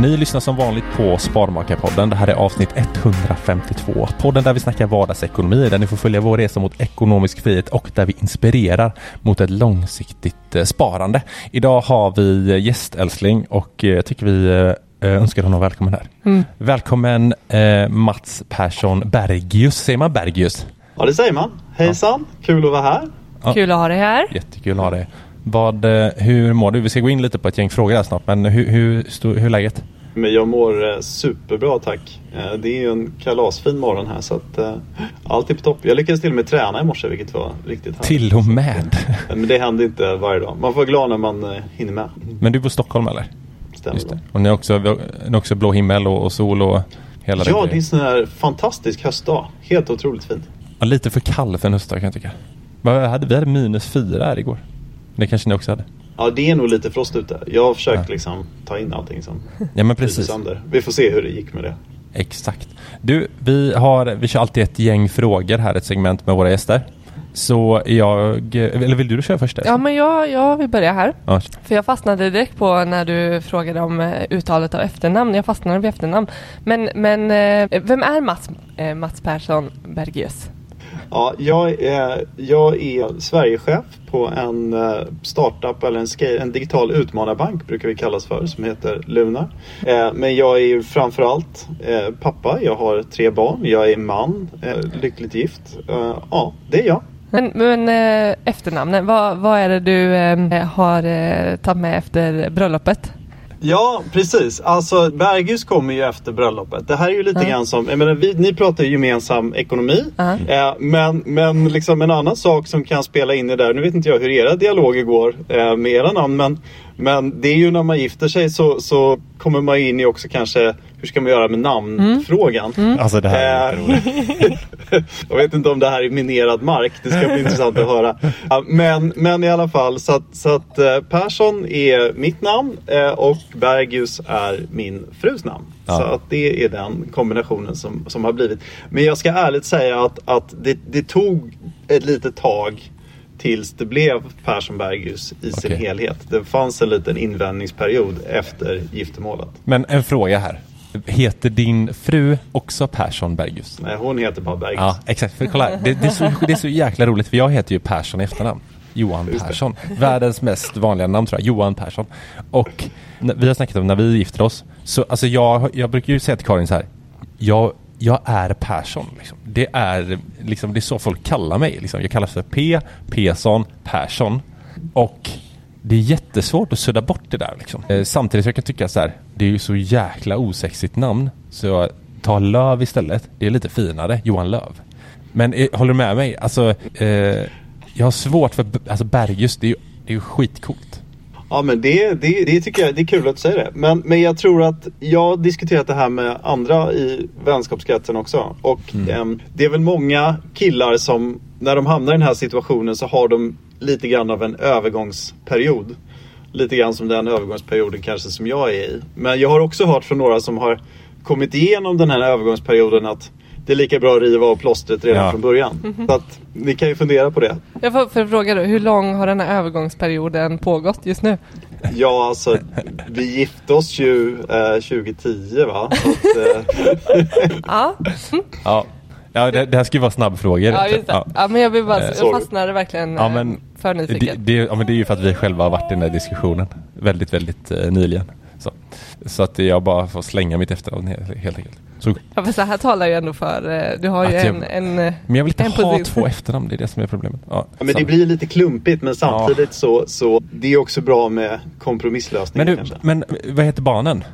Ni lyssnar som vanligt på Sparmakarpodden. Det här är avsnitt 152. Podden där vi snackar vardagsekonomi, där ni får följa vår resa mot ekonomisk frihet och där vi inspirerar mot ett långsiktigt eh, sparande. Idag har vi gästälskling och eh, jag tycker vi eh, önskar honom välkommen här. Mm. Välkommen eh, Mats Persson Bergius. Säger man Bergius? Ja det säger man. Hejsan, kul att vara här. Ja. Kul att ha dig här. Jättekul att ha dig. Vad, eh, hur mår du? Vi ska gå in lite på ett gäng frågor här snart, men hur, hur, hur, är läget? Men jag mår eh, superbra tack. Eh, Det är ju en kalasfin morgon här så att eh, allt är på topp. Jag lyckades till och med träna i morse vilket var riktigt härligt. Till och med. Men det händer inte varje dag. Man får vara glad när man hinner med. Men du bor i Stockholm eller? Stämmer Just det. Och ni har också, ni har också blå himmel och, och sol och hela den Ja, det är en sån här fantastisk höstdag. Helt otroligt fint. ja, Lite för kall för en höstdag kan jag tycka. Vi hade minus fyra här igår. Det kanske ni också hade? Ja, det är nog lite frost ute. Jag har försökt Ja. liksom ta in allting som Ja men precis. sönder. Vi får se hur det gick med det. Exakt. Du, vi, har, vi kör alltid ett gäng frågor här, ett segment med våra gäster. Så jag, eller vill du köra först? Ja, men jag, jag vill börja här. Ja. För jag fastnade direkt på när du frågade om eh, uttalet av efternamn. Jag fastnade vid efternamn. Men, men eh, vem är Mats, eh, Mats Persson Bergius? Ja, jag är, jag är Sverigechef på en eh, startup eller en, scale, en digital utmanarbank brukar vi kallas för som heter Lunar. Eh, men jag är ju framförallt eh, pappa, jag har tre barn, jag är man, lyckligt gift. Ja, det är jag. Men, men efternamnen, vad, vad är det du har tagit med efter bröllopet? Ja, precis. Alltså Bergus kommer ju efter bröllopet. Det här är ju lite Ja. grann som, jag menar, vi, ni pratar ju gemensam ekonomi. Ja. Eh, men men liksom en annan sak som kan spela in i det där, nu vet inte jag hur era dialoger går eh, med era namn, men, men det är ju när man gifter sig så, så kommer man in i också kanske, hur ska man göra med namnfrågan? Alltså det här är Eh, jag vet inte om det här är minerad mark. Det ska bli intressant att höra. Men, men i alla fall så att, så att eh, Persson är mitt namn eh, och Bergius är min frus namn. Ja. Så att det är den kombinationen som, som har blivit. Men jag ska ärligt säga att, att det, det tog ett litet tag tills det blev Persson Bergius i sin helhet. Det fanns en liten invändningsperiod efter giftermålet. Men en fråga här. Heter din fru också Persson Bergius? Nej, hon heter bara Bergius. Ja, exakt. För kolla, det, det, är så, det är så jäkla roligt för jag heter ju Persson i efternamn. Johan. Persson. Världens mest vanliga namn tror jag. Johan Persson. Och vi har snackat om när vi gifter oss. Så alltså jag, jag brukar ju säga till Karin så här. Jag, jag är Persson. Liksom. Det, är, liksom, det är så folk kallar mig. Liksom. Jag kallas för P, Persson, Persson. Och det är jättesvårt att sudda bort det där. Liksom. Eh, samtidigt som jag kan tycka så här. Det är ju så jäkla osexigt namn. Så tar Löv istället. Det är lite finare. Johan Löv. Men eh, håller du med mig? Alltså, eh, jag har svårt för, alltså Bergius, det är ju, det är ju skitcoolt. Ja men det, det, det tycker jag det är kul att du säger det. Men, men jag tror att jag har diskuterat det här med andra i vänskapskretsen också. Och ehm, det är väl många killar som när de hamnar i den här situationen så har de lite grann av en övergångsperiod. Lite grann som den övergångsperioden kanske som jag är i. Men jag har också hört från några som har kommit igenom den här övergångsperioden att det är lika bra att riva av plåstret redan Ja. från början. Så att ni kan ju fundera på det. Jag får, får fråga då, hur lång har den här övergångsperioden pågått just nu? Ja, alltså vi gifte oss ju eh, 2010 va? Så att, eh, Ja, Ja, ja det, det här ska ju vara snabbfrågor. ja just det. Ja. men jag vill bara, Eh, jag fastnade verkligen Ja, eh, men för Det, nyfiken. det, ja, men det är ju för att vi själva har varit i den där diskussionen väldigt, väldigt eh, nyligen. Så, så att jag bara får slänga mitt efternamn he- helt enkelt. Så, Ja, för så här talar ju ändå för, eh, du har ju jag- en, en... eh, men jag vill inte ha position. två efternamn, det är det som är problemet. Ja, ja, men det blir lite klumpigt men samtidigt så, så det är också bra med kompromisslösningar men, du, kanske. men vad heter barnen?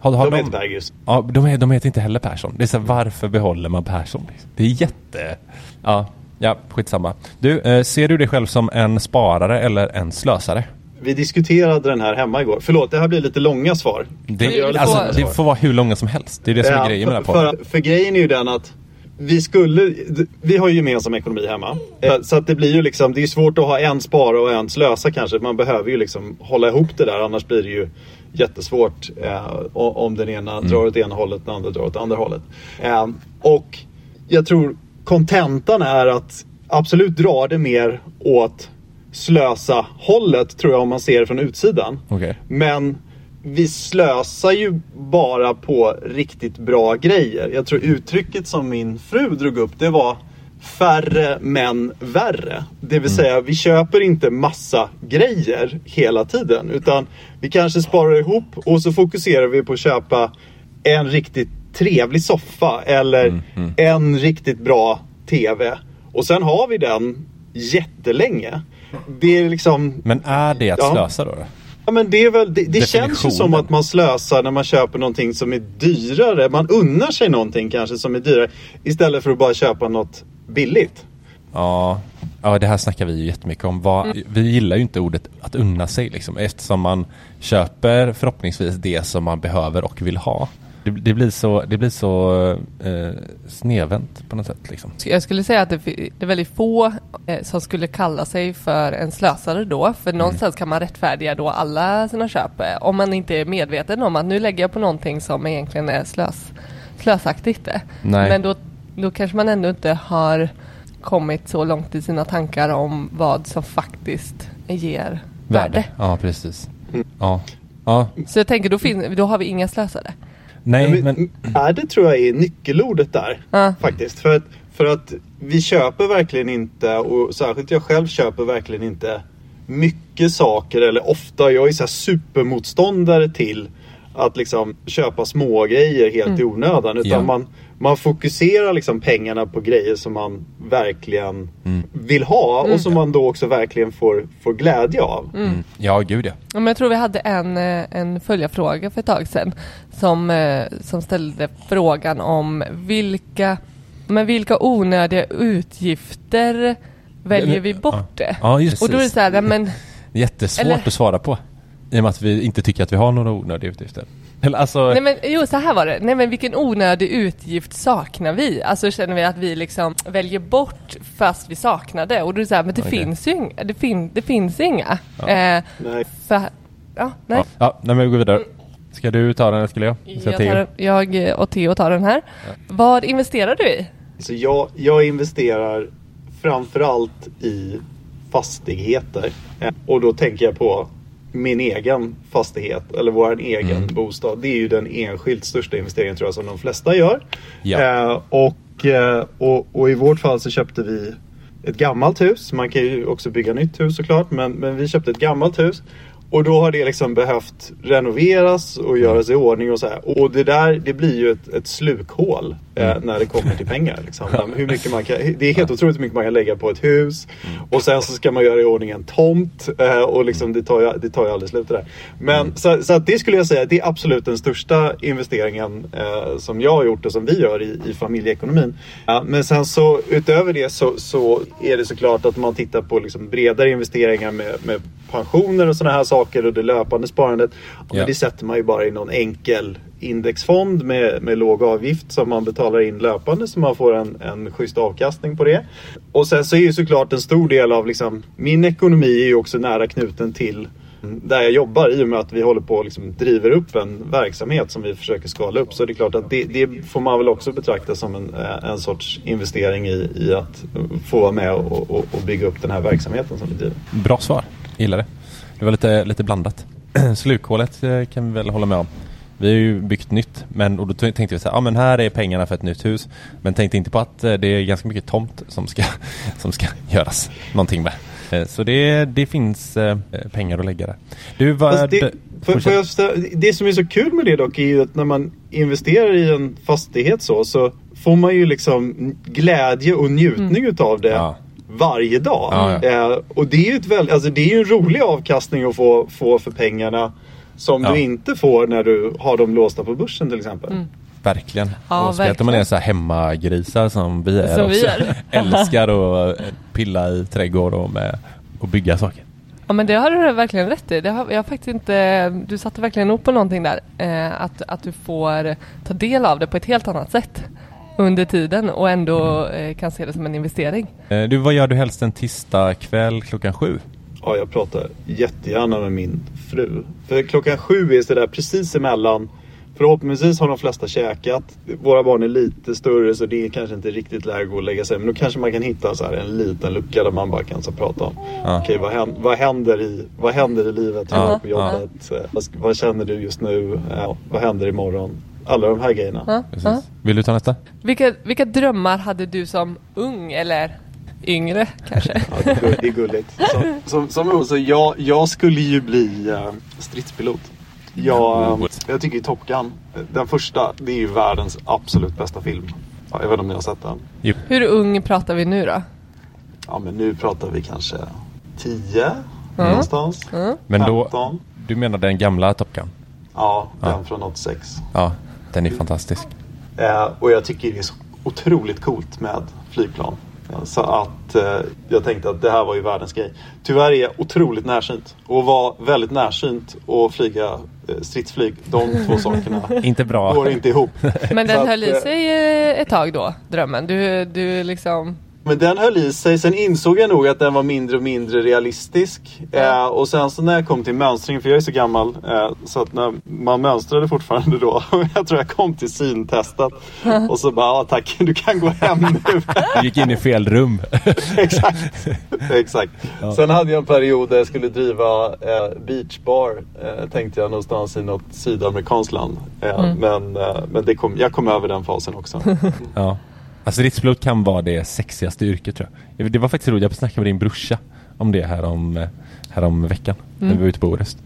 Har, har De heter Bergius. Ja, de, är, de heter inte heller Persson. Det är så här, varför behåller man Persson? Det är jätte... Ja, ja skitsamma. Du, eh, ser du dig själv som en sparare eller en slösare? Vi diskuterade den här hemma igår. Förlåt, det här blir lite långa svar. Det, alltså, det får vara hur långa som helst. Det är det som är Ja, grejen med den här för, podden. för, för grejen är ju den att vi skulle, vi har ju gemensam ekonomi hemma. Eh, Så att det blir ju liksom, det är svårt att ha en spara och en slösa kanske. Man behöver ju liksom hålla ihop det där annars blir det ju jättesvårt eh, om den ena drar åt ena hållet, den andra drar åt andra hållet. Eh, och jag tror kontentan är att absolut drar det mer åt slösa hållet tror jag om man ser det från utsidan. Okej. Men vi slösar ju bara på riktigt bra grejer. Jag tror uttrycket som min fru drog upp det var färre men värre. Det vill säga vi köper inte massa grejer hela tiden utan vi kanske sparar ihop och så fokuserar vi på att köpa en riktigt trevlig soffa eller en riktigt bra TV. Och sen har vi den jättelänge. Det är liksom Men är det att Ja. slösa då? då? Ja men det är väl, det, det känns ju som att man slösar när man köper någonting som är dyrare. Man unnar sig någonting kanske som är dyrare istället för att bara köpa något billigt. Ja, ja det här snackar vi ju jättemycket om. Vad, Vi gillar ju inte ordet att unna sig liksom, eftersom man köper förhoppningsvis det som man behöver och vill ha. Det, det blir så, det blir så eh, snedvänt på något sätt. Liksom. Jag skulle säga att det, det är väldigt få eh, som skulle kalla sig för en slösare då. För någonstans kan man rättfärdiga då alla sina köp. eh, Om man inte är medveten om att nu lägger jag på någonting som egentligen är slös, slösaktigt. eh. Nej. Men då, då kanske man ändå inte har kommit så långt i sina tankar om vad som faktiskt ger värde. Ja, precis. Ja. ja. Så jag tänker då, då har vi inga slösare. Nej, men, men är det tror jag är nyckelordet där. Ja. Faktiskt. För att, för att vi köper verkligen inte, och särskilt jag själv köper verkligen inte mycket saker eller ofta. Jag är så här supermotståndare till att liksom köpa små grejer helt i onödan. Utan Ja. man, man fokuserar liksom pengarna på grejer som man verkligen vill ha och som man då också verkligen får, får glädje av. ja, gud ja. Ja, men jag tror vi hade en, eh, en följarfråga för ett tag sedan som, eh, som ställde frågan om vilka, men vilka onödiga utgifter väljer vi bort? det? Ja, just Och då är det så här, men Jättesvårt Eller- att svara på. I och med att vi inte tycker att vi har några onödiga utgifter. Eller alltså, Nej men jo, så här var det. Nej men vilken onödig utgift saknar vi? Alltså känner vi att vi liksom väljer bort fast vi saknar det. Och så här, men det Okej. finns ju inga. Det, fin- det finns inga. Eh, Nej. för, ja, nej. ja, ja, nej, men vi går vidare. Ska du ta den eller skulle jag? Ska Jag, tar, den- jag och Theo tar den här. Vad investerar du i? Så jag, jag investerar framförallt i fastigheter. Eh, Och då tänker jag på min egen fastighet eller vår egen Mm. bostad. Det är ju den enskilt största investeringen tror jag som de flesta gör. Ja. Eh, och, eh, och, och i vårt fall så köpte vi ett gammalt hus. Man kan ju också bygga nytt hus såklart. Men, men vi köpte ett gammalt hus. Och då har det liksom behövt renoveras och göras i ordning och så här. Och det där, det blir ju ett, ett slukhål eh, när det kommer till pengar. Liksom. Hur mycket man kan, det är helt otroligt hur mycket man kan lägga på ett hus. Och sen så ska man göra i ordning en tomt. Eh, och liksom det tar ju, det tar ju aldrig slut det där. Men så, så det skulle jag säga, det är absolut den största investeringen eh, som jag har gjort och som vi gör i, i familjeekonomin. Ja, men sen så utöver det så, så är det såklart att man tittar på liksom bredare investeringar med, med pensioner och sådana här saker och det löpande sparandet. Ja. Det sätter man ju bara i någon enkel indexfond med, med låg avgift som man betalar in löpande så man får en, en schysst avkastning på det. Och sen så är ju såklart en stor del av liksom, min ekonomi är ju också nära knuten till där jag jobbar i och med att vi håller på och liksom driver upp en verksamhet som vi försöker skala upp. Så det är klart att det, det får man väl också betrakta som en, en sorts investering i, i att få vara med och, och, och bygga upp den här verksamheten som vi driver. Bra svar. Gillar det. Det var lite, lite blandat. Slukhålet eh, kan vi väl hålla med om. Vi har ju byggt nytt men och då tänkte vi så här, ja men här är pengarna för ett nytt hus. Men tänkte inte på att eh, det är ganska mycket tomt som ska, som ska göras någonting med. Eh, Så det, det finns pengar att lägga där. Du, vad... Fast det, för, för jag, det som är så kul med det dock är ju att när man investerar i en fastighet så, så får man ju liksom glädje och njutning utav det Ja. Varje dag. Ja, Eh, och det är ju ett väl, alltså det är en rolig avkastning att få, få för pengarna som Ja. du inte får när du har dem låsta på börsen till exempel. Verkligen. Ja, och speciellt om man är så här hemmagrisar som vi är Som också. vi är. Älskar att eh, pilla i trädgård och, med, och bygga saker. Ja men det har du verkligen rätt i. Det har, jag har faktiskt inte, du satte verkligen upp på någonting där. Eh, att, att du får ta del av det på ett helt annat sätt under tiden och ändå eh, kan se det som en investering. Eh, Du, vad gör du helst en tisdag kväll klockan sju? Ja, jag pratar jättegärna med min fru. För klockan sju är sådär precis emellan. Förhoppningsvis har de flesta käkat. Våra barn är lite större så det är kanske inte riktigt läge att gå och lägga sig. Men då kanske man kan hitta så här en liten lucka där man bara kan så prata om. Ja. Okej, vad, händer, vad, händer i, vad händer i livet? Hur Ja, på jobbet? Eh, Vad, vad känner du just nu? Ja, vad händer imorgon? Alla de här grejerna. Ja, ja. Vill du ta nästa? Vilka, vilka drömmar hade du som ung eller yngre kanske? Ja, det, är gulligt. Som, som, som ung så jag, jag skulle ju bli uh, stridspilot. Jag, eh, jag tycker Top Gun, den första, det är ju världens absolut bästa film. Ja, jag vet inte om ni har sett den. Jo. Hur ung pratar vi nu då? Ja men nu pratar vi kanske 10 någonstans. Men då, 15. du menar den gamla Top Gun? Ja, den Ja. från 86. Ja, den är fantastisk. Eh, och jag tycker det är så otroligt coolt med flygplan. Eh, Så att eh, jag tänkte att det här var ju världens grej. Tyvärr är jag otroligt närsynt. Och var väldigt närsynt och flyga eh, stridsflyg. De två sakerna Inte bra. går inte ihop. Men den höll i eh, sig ett tag då, drömmen. Du, du liksom... Men den höll i sig. Sen insåg jag nog att den var mindre och mindre realistisk. Eh, och sen så när jag kom till mönstring, för jag är så gammal, eh, så att när man mönstrade fortfarande då. jag tror jag kom till syntestet. och så bara, ja tack, du kan gå hem nu. Du gick in i fel rum. Exakt. Exakt. Sen hade jag en period där jag skulle driva eh, beachbar. Eh, tänkte jag någonstans i något sydamerikanskt land. Eh, Men, eh, men det kom, jag kom över den fasen också. Ja. Alltså ritspilot kan vara det sexigaste yrket tror jag. Det var faktiskt roligt, jag snackade med din brorsa om det här om, eh, här om veckan. När vi var ute på Orust.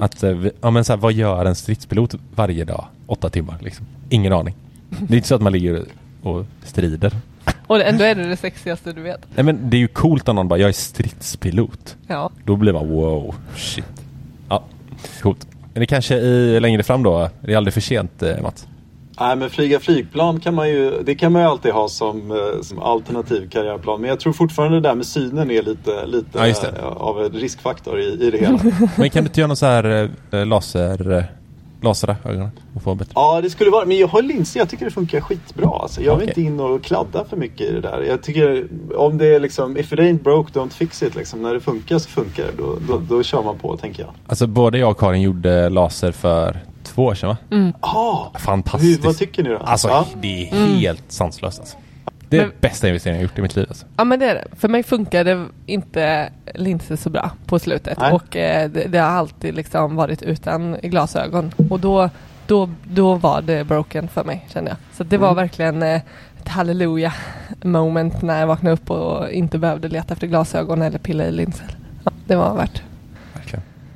Att, eh, ja men så här, vad gör en stridspilot varje dag? Åtta timmar liksom. Ingen aning. Det är inte så att man ligger och strider. Och ändå är det det sexigaste du vet. Nej men det är ju coolt om någon bara, jag är stridspilot. Ja. Då blir man wow, shit. Ja, coolt. Men det kanske i, längre fram då, det är aldrig för sent eh, Mats. Nej men flyga flygplan kan man ju, det kan man ju alltid ha som, eh, som alternativ karriärplan. Men jag tror fortfarande det där med synen är lite, lite Ja, eh, av en riskfaktor i, i det hela. Men kan du inte göra någon så här eh, laser, lasra ögonen och få bättre? Ja det skulle vara, men jag har linser, jag tycker det funkar skitbra. Alltså, jag vill inte in och kladda för mycket i det där. Jag tycker om det är liksom, if it ain't broke don't fix it. Liksom. När det funkar så funkar det. Då, då, då kör man på tänker jag. Alltså både jag och Karin gjorde laser för två år sedan va? Ah, Fantastiskt. Hur, vad tycker ni då? Alltså Ja. det är helt sanslöst alltså. Det är Men- bästa investeringen jag gjort i mitt liv alltså. Ja men det är det. För mig funkade inte linser så bra på slutet. Nej. Och eh, det, det har alltid liksom varit utan glasögon. Och då, då, då var det broken för mig kände jag. Så det var verkligen eh, ett halleluja moment när jag vaknade upp och inte behövde leta efter glasögon eller pilla i linser. Ja, det var värt.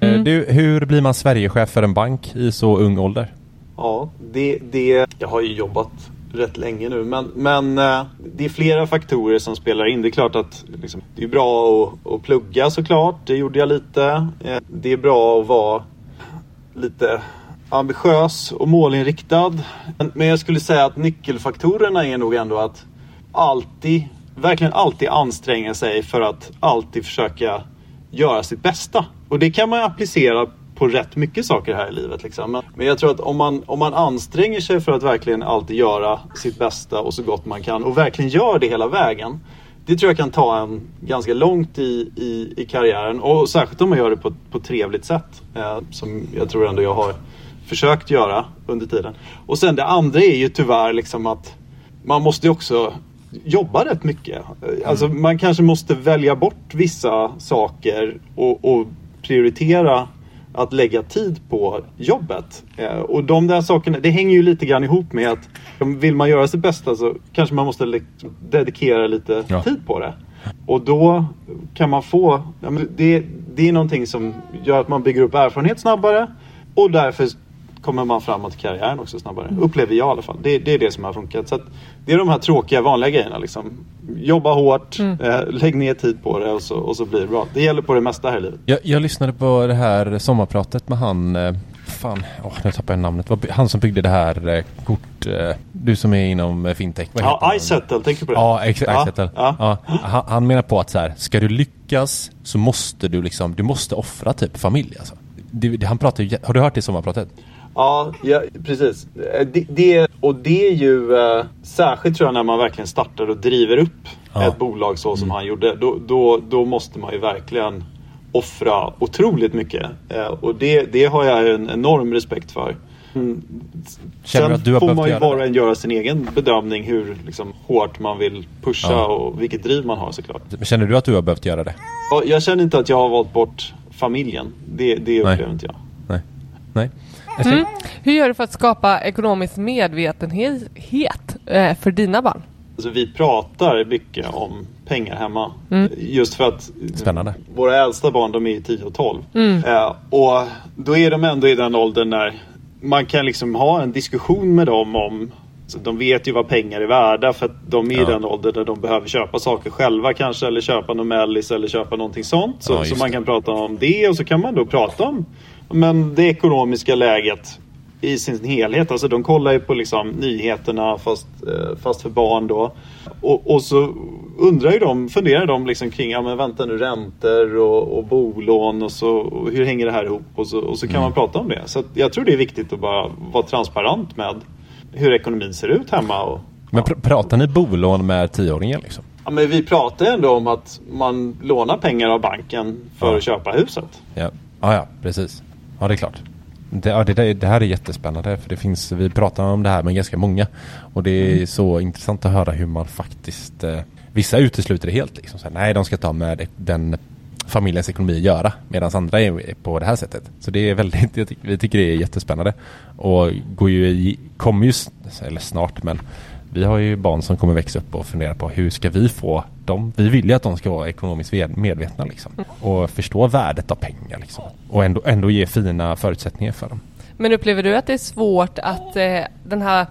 Verkligen. Mm. Eh, Du, hur blir man Sverigechef för en bank i så ung ålder? Ja, det, det, jag har ju jobbat rätt länge nu men, men eh, det är flera faktorer som spelar in. Det är klart att liksom, det är bra att, att plugga såklart. Det gjorde jag lite. Eh, Det är bra att vara lite ambitiös och målinriktad. Men- Men jag skulle säga att nyckelfaktorerna är nog ändå att alltid, verkligen alltid anstränga sig för att alltid försöka göra sitt bästa Och det kan man applicera på rätt mycket saker här i livet. Liksom. Men, jag tror att om man, om man anstränger sig för att verkligen alltid göra sitt bästa och så gott man kan och verkligen gör det hela vägen. Det tror jag kan ta en ganska långt i, i, i karriären och särskilt om man gör det på, på ett trevligt sätt. Eh, som jag tror ändå jag har försökt göra under tiden. Och sen det andra är ju tyvärr liksom att man måste ju också jobba rätt mycket. Alltså man kanske måste välja bort vissa saker och, och prioritera att lägga tid på jobbet. Eh, och de där sakerna, det hänger ju lite grann ihop med att vill man göra sitt bästa så kanske man måste dedikera lite Ja. tid på det. Och då kan man få, det, det är någonting som gör att man bygger upp erfarenhet snabbare och därför kommer man framåt i karriären också snabbare. Upplever jag i alla fall. Det, det är det som har funkat. Så att det är de här tråkiga vanliga grejerna. Liksom. Jobba hårt, eh, lägg ner tid på det och så, och så blir det bra. Det gäller på det mesta här i livet. Jag, jag lyssnade på det här sommarpratet med han, eh, fan, åh, nu tappade jag namnet. Han som byggde det här eh, kort, eh, du som är inom eh, fintech. Vad Ja, iSettle, tänker du på det? Ja, ex- Ja, iSettle. ja. Ja. Han, han menar på att så här, ska du lyckas så måste du liksom, du måste offra typ familj alltså. Det, det, han pratar har du hört det i sommarpratet? Ja, ja precis. Eh, Det, det, och det är ju eh, särskilt tror jag när man verkligen startar och driver upp Ja. ett bolag så som han gjorde. Då, då, då måste man ju verkligen offra otroligt mycket. Eh, och det, det har jag en enorm respekt för. Mm. Sen att du har får man ju göra det? en göra sin egen bedömning hur liksom, hårt man vill pusha Ja. och vilket driv man har såklart. Känner du att du har behövt göra det? Ja, Jag känner inte att jag har valt bort familjen. Det, det upplever inte jag. Nej. Nej. Mm. Hur gör du för att skapa ekonomisk medvetenhet eh, för dina barn? Alltså, vi pratar mycket om pengar hemma. Just för att Spännande. våra äldsta barn de är 10 och 12. Eh, och då är de ändå i den åldern när man kan liksom ha en diskussion med dem om så de vet ju vad pengar är värda för att de är i Ja. den åldern där de behöver köpa saker själva kanske eller köpa någon mellis eller köpa någonting sånt. Så, Ja, så man kan prata om det och så kan man då prata om men det ekonomiska läget i sin helhet. Alltså de kollar ju på liksom nyheterna fast, eh, fast för barn då. Och, och så undrar ju de, funderar de liksom kring, ja men vänta nu räntor och, och bolån och så och hur hänger det här ihop? Och så, och så kan man prata om det. Så jag tror det är viktigt att bara vara transparent med hur ekonomin ser ut hemma. Och, Men pr- pratar ni bolån med tioåringen liksom? ja, men vi pratar ändå om att man lånar pengar av banken för Ja. att köpa huset. Ja, ja, ja precis. Ja, det är klart. Det, ja, det, det här är jättespännande för det finns, vi pratar om det här med ganska många och det är så intressant att höra hur man faktiskt eh, Vissa utesluter det helt liksom. Så här, nej, de ska ta med den familjens ekonomi att göra medan andra är på det här sättet. Så det är väldigt, tycker, vi tycker det är jättespännande och går ju i, kommer ju, eller snart men vi har ju barn som kommer växa upp och fundera på hur ska vi få dem? Vi vill ju att de ska vara ekonomiskt medvetna liksom. Och förstå värdet av pengar liksom. Och ändå, ändå ge fina förutsättningar för dem. Men upplever du att det är svårt att eh, den här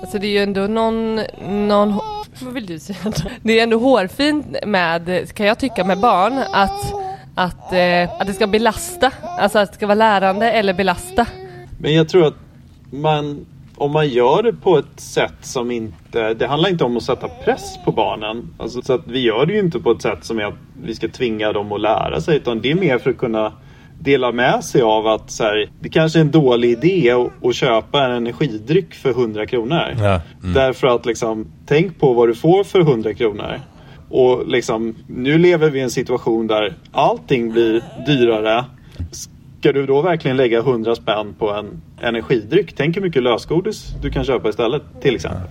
Alltså det är ju ändå någon, någon vad vill du säga? Det är ändå hårfint med, kan jag tycka, med barn att, att, eh, att det ska belasta. Alltså att det ska vara lärande eller belasta. Men jag tror att man, om man gör det på ett sätt som inte... Det handlar inte om att sätta press på barnen. Alltså, så att vi gör det ju inte på ett sätt som är att vi ska tvinga dem att lära sig. Utan det är mer för att kunna dela med sig av att så här, det kanske är en dålig idé att, köpa en energidryck för 100 kronor. Ja, Därför att liksom, tänk på vad du får för 100 kronor. Och liksom, nu lever vi i en situation där allting blir dyrare. Ska du då verkligen lägga 100 spänn på en energidryck? Tänk hur mycket lösgodis du kan köpa istället till exempel.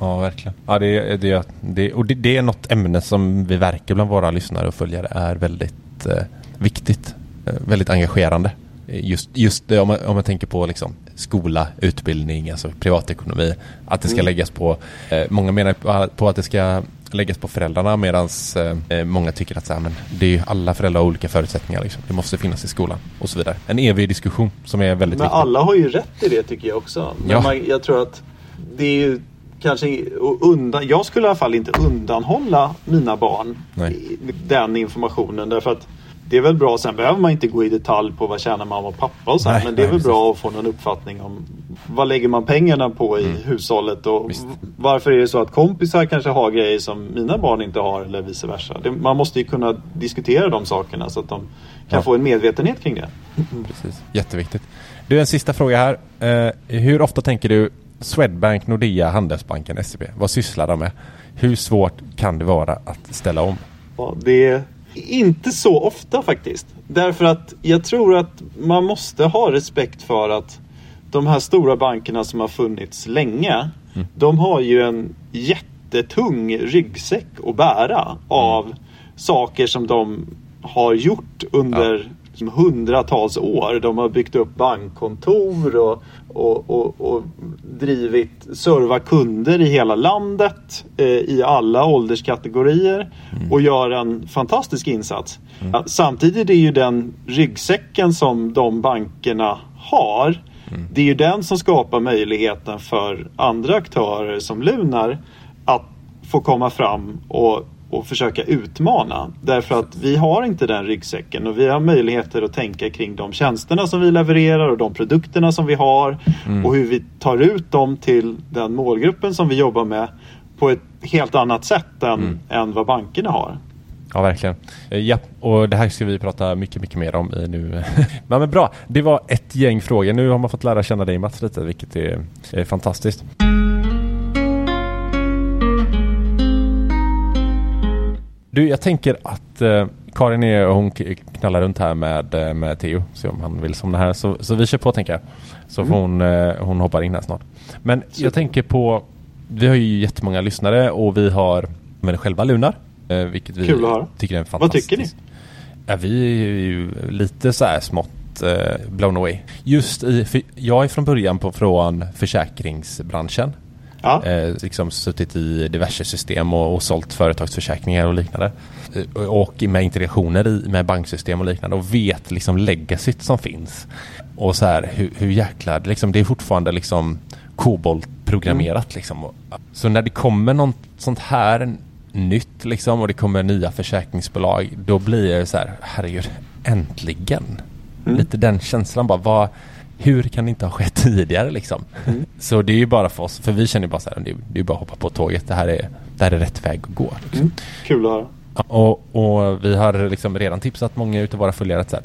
Ja, verkligen. Ja, det, det, det, och det, det är något ämne som vi verkar bland våra lyssnare och följare är väldigt eh, viktigt. Eh, väldigt engagerande. Just, just det, om, man, om man tänker på liksom, skola, utbildning, alltså privatekonomi. Att det ska läggas på, eh, många menar på att det ska läggas på föräldrarna medan eh, många tycker att så här, men det är ju alla föräldrar har olika förutsättningar. Liksom. Det måste finnas i skolan och så vidare. En evig diskussion som är väldigt Men viktig. alla har ju rätt i det tycker jag också. Men Ja. man, jag tror att det är ju kanske undan, jag skulle i alla fall inte undanhålla mina barn Nej. i- den informationen därför att det är väl bra, sen behöver man inte gå i detalj på vad tjänar mamma och pappa och så, här, Nej, men det är nej, väl precis. bra att få någon uppfattning om vad lägger man pengarna på i Mm. hushållet och varför är det så att kompisar kanske har grejer som mina barn inte har eller vice versa. Det, man måste ju kunna diskutera de sakerna så att de kan Ja. få en medvetenhet kring det. Precis. Jätteviktigt. Du, en sista fråga här. Eh, hur ofta tänker du Swedbank, Nordea, Handelsbanken, SEB? Vad sysslar de med? Hur svårt kan det vara att ställa om? Ja, det inte så ofta faktiskt. Därför att jag tror att man måste ha respekt för att de här stora bankerna som har funnits länge, de har ju en jättetung ryggsäck att bära av saker som de har gjort under liksom hundratals år. De har byggt upp bankkontor och, och, och, och drivit, serva kunder i hela landet eh, i alla ålderskategorier och gör en fantastisk insats. Ja, Samtidigt är ju den ryggsäcken som de bankerna har det är ju den som skapar möjligheten för andra aktörer som Lunar att få komma fram och, och försöka utmana. Därför att vi har inte den ryggsäcken och vi har möjligheter att tänka kring de tjänsterna som vi levererar och de produkterna som vi har och hur vi tar ut dem till den målgruppen som vi jobbar med på ett helt annat sätt än, än vad bankerna har. Ja, verkligen. Eh, Ja, och det här ska vi prata mycket, mycket mer om i nu. men, men bra, det var ett gäng frågor. Nu har man fått lära känna dig Mats lite, vilket är, är fantastiskt. Du, jag tänker att eh, Karin är, hon knallar runt här med, eh, med Theo, se om han vill somna här. Så, så vi kör på tänker jag. Så får hon, eh, hon hoppar in här snart. Men jag tänker på, vi har ju jättemånga lyssnare och vi har med själva Lunar. Eh, vilket vi Kul att höra. tycker är en Vad tycker ni? Ja, vi är ju lite så här smått eh, blown away. Just i, för jag är från början på från försäkringsbranschen. Ja. Eh, liksom suttit i diverse system och, och sålt företagsförsäkringar och liknande. Eh, och med integrationer i, med banksystem och liknande och vet liksom legacyt som finns. Och så här hur, hur jäkla, liksom, det är fortfarande liksom kobolt-programmerat liksom. Och, Så när det kommer något sånt här nytt liksom och det kommer nya försäkringsbolag då blir det så här, herregud, äntligen. Lite den känslan bara, vad, hur kan det inte ha skett tidigare liksom? Så det är ju bara för oss, för vi känner ju bara så här, det är, det är bara att hoppa på tåget, det här är, det här är rätt väg att gå. Liksom. Kul att höra. Och, och vi har liksom redan tipsat många utav våra följare att så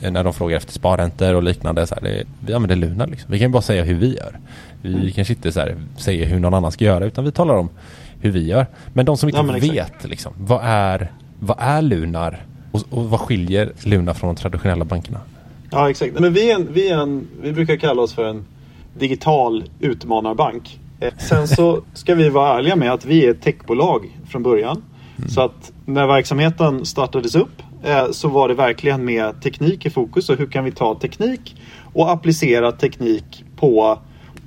här, när de frågar efter sparräntor och liknande. Så här, det, vi använder Lunar. Liksom. Vi kan ju bara säga hur vi gör. Vi Mm. kanske inte så här, säger hur någon annan ska göra utan vi talar om hur vi gör. Men de som inte Ja, vet, liksom, vad, är, vad är Lunar? Och, och vad skiljer Lunar från de traditionella bankerna? Ja, exakt. Men vi, är en, vi, en, vi brukar kalla oss för en digital utmanarbank. Eh, Sen så ska vi vara ärliga med att vi är ett techbolag från början. Så att när verksamheten startades upp eh, så var det verkligen med teknik i fokus och hur kan vi ta teknik och applicera teknik på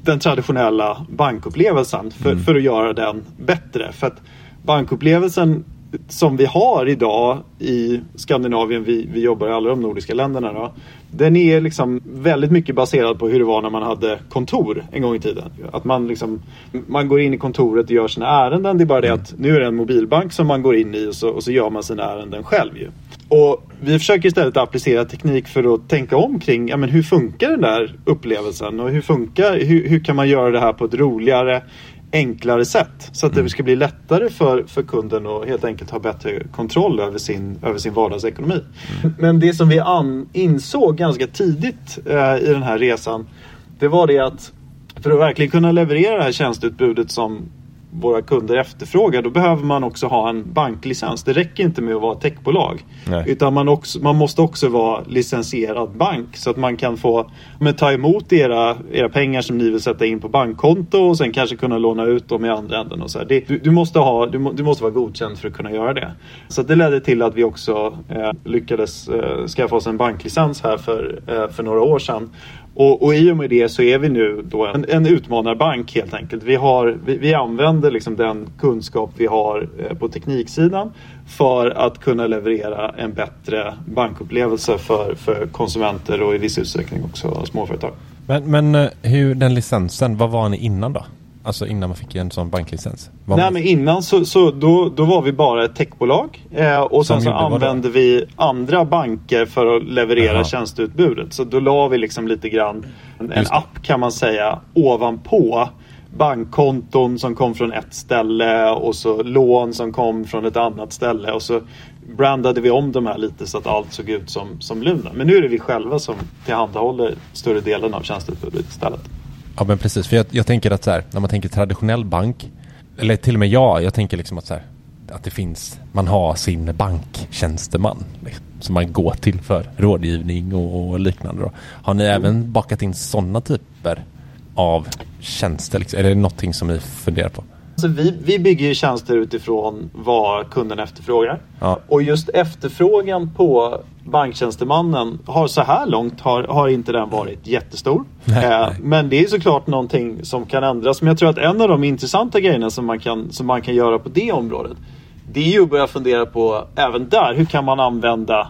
den traditionella bankupplevelsen för, för att göra den bättre. För att bankupplevelsen som vi har idag i Skandinavien, vi, vi jobbar i alla de nordiska länderna då, den är liksom väldigt mycket baserad på hur det var när man hade kontor en gång i tiden. Att man liksom, man går in i kontoret och gör sina ärenden. Det är bara det att nu är det en mobilbank som man går in i och så, och så gör man sina ärenden själv ju. Och vi försöker istället applicera teknik för att tänka om kring ja, men hur funkar den där upplevelsen och hur, funkar, hur, hur kan man göra det här på ett roligare enklare sätt. Så att det ska bli lättare för, för kunden att helt enkelt ha bättre kontroll över sin, över sin vardagsekonomi. Men det som vi an, insåg ganska tidigt eh, i den här resan det var det att för att verkligen kunna leverera det här tjänsteutbudet som våra kunder efterfrågar då behöver man också ha en banklicens. Det räcker inte med att vara techbolag. Nej. Utan man, också, man måste också vara licensierad bank så att man kan få men, ta emot era, era pengar som ni vill sätta in på bankkonto och sen kanske kunna låna ut dem i andra änden. Och så här. Det, du, du, måste ha, du, du måste vara godkänd för att kunna göra det. Så det ledde till att vi också eh, lyckades eh, skaffa oss en banklicens här för, eh, för några år sedan. Och, och i och med det så är vi nu då en, en utmanarbank helt enkelt. Vi, har, vi, vi använder liksom den kunskap vi har eh, på tekniksidan för att kunna leverera en bättre bankupplevelse för, för konsumenter och i viss utsträckning också småföretag. Men, men eh, hur den licensen, vad var ni innan då? Alltså innan man fick en sån banklicens? Var Nej man- men innan så, så då, då var vi bara ett techbolag eh, och sen så använde vi andra banker för att leverera Jaha. tjänsteutbudet. Så då la vi liksom lite grann en, en app kan man säga ovanpå bankkonton som kom från ett ställe och så lån som kom från ett annat ställe och så brandade vi om de här lite så att allt såg ut som, som Luna. Men nu är det vi själva som tillhandahåller större delen av tjänsteutbudet istället. Ja men precis, för jag, jag tänker att så här, när man tänker traditionell bank, eller till och med jag, jag tänker liksom att så här, att det finns, man har sin banktjänsteman liksom, som man går till för rådgivning och, och liknande. Då. Har ni även bakat in sådana typer av tjänster? Liksom? Är det någonting som ni funderar på? Alltså vi, vi bygger ju tjänster utifrån vad kunden efterfrågar. Ja. Och just efterfrågan på banktjänstemannen har så här långt har, har inte den varit jättestor. Nej, eh, nej. Men det är såklart någonting som kan ändras. Men jag tror att en av de intressanta grejerna som man kan, som man kan göra på det området det är ju att börja fundera på även där. Hur kan man använda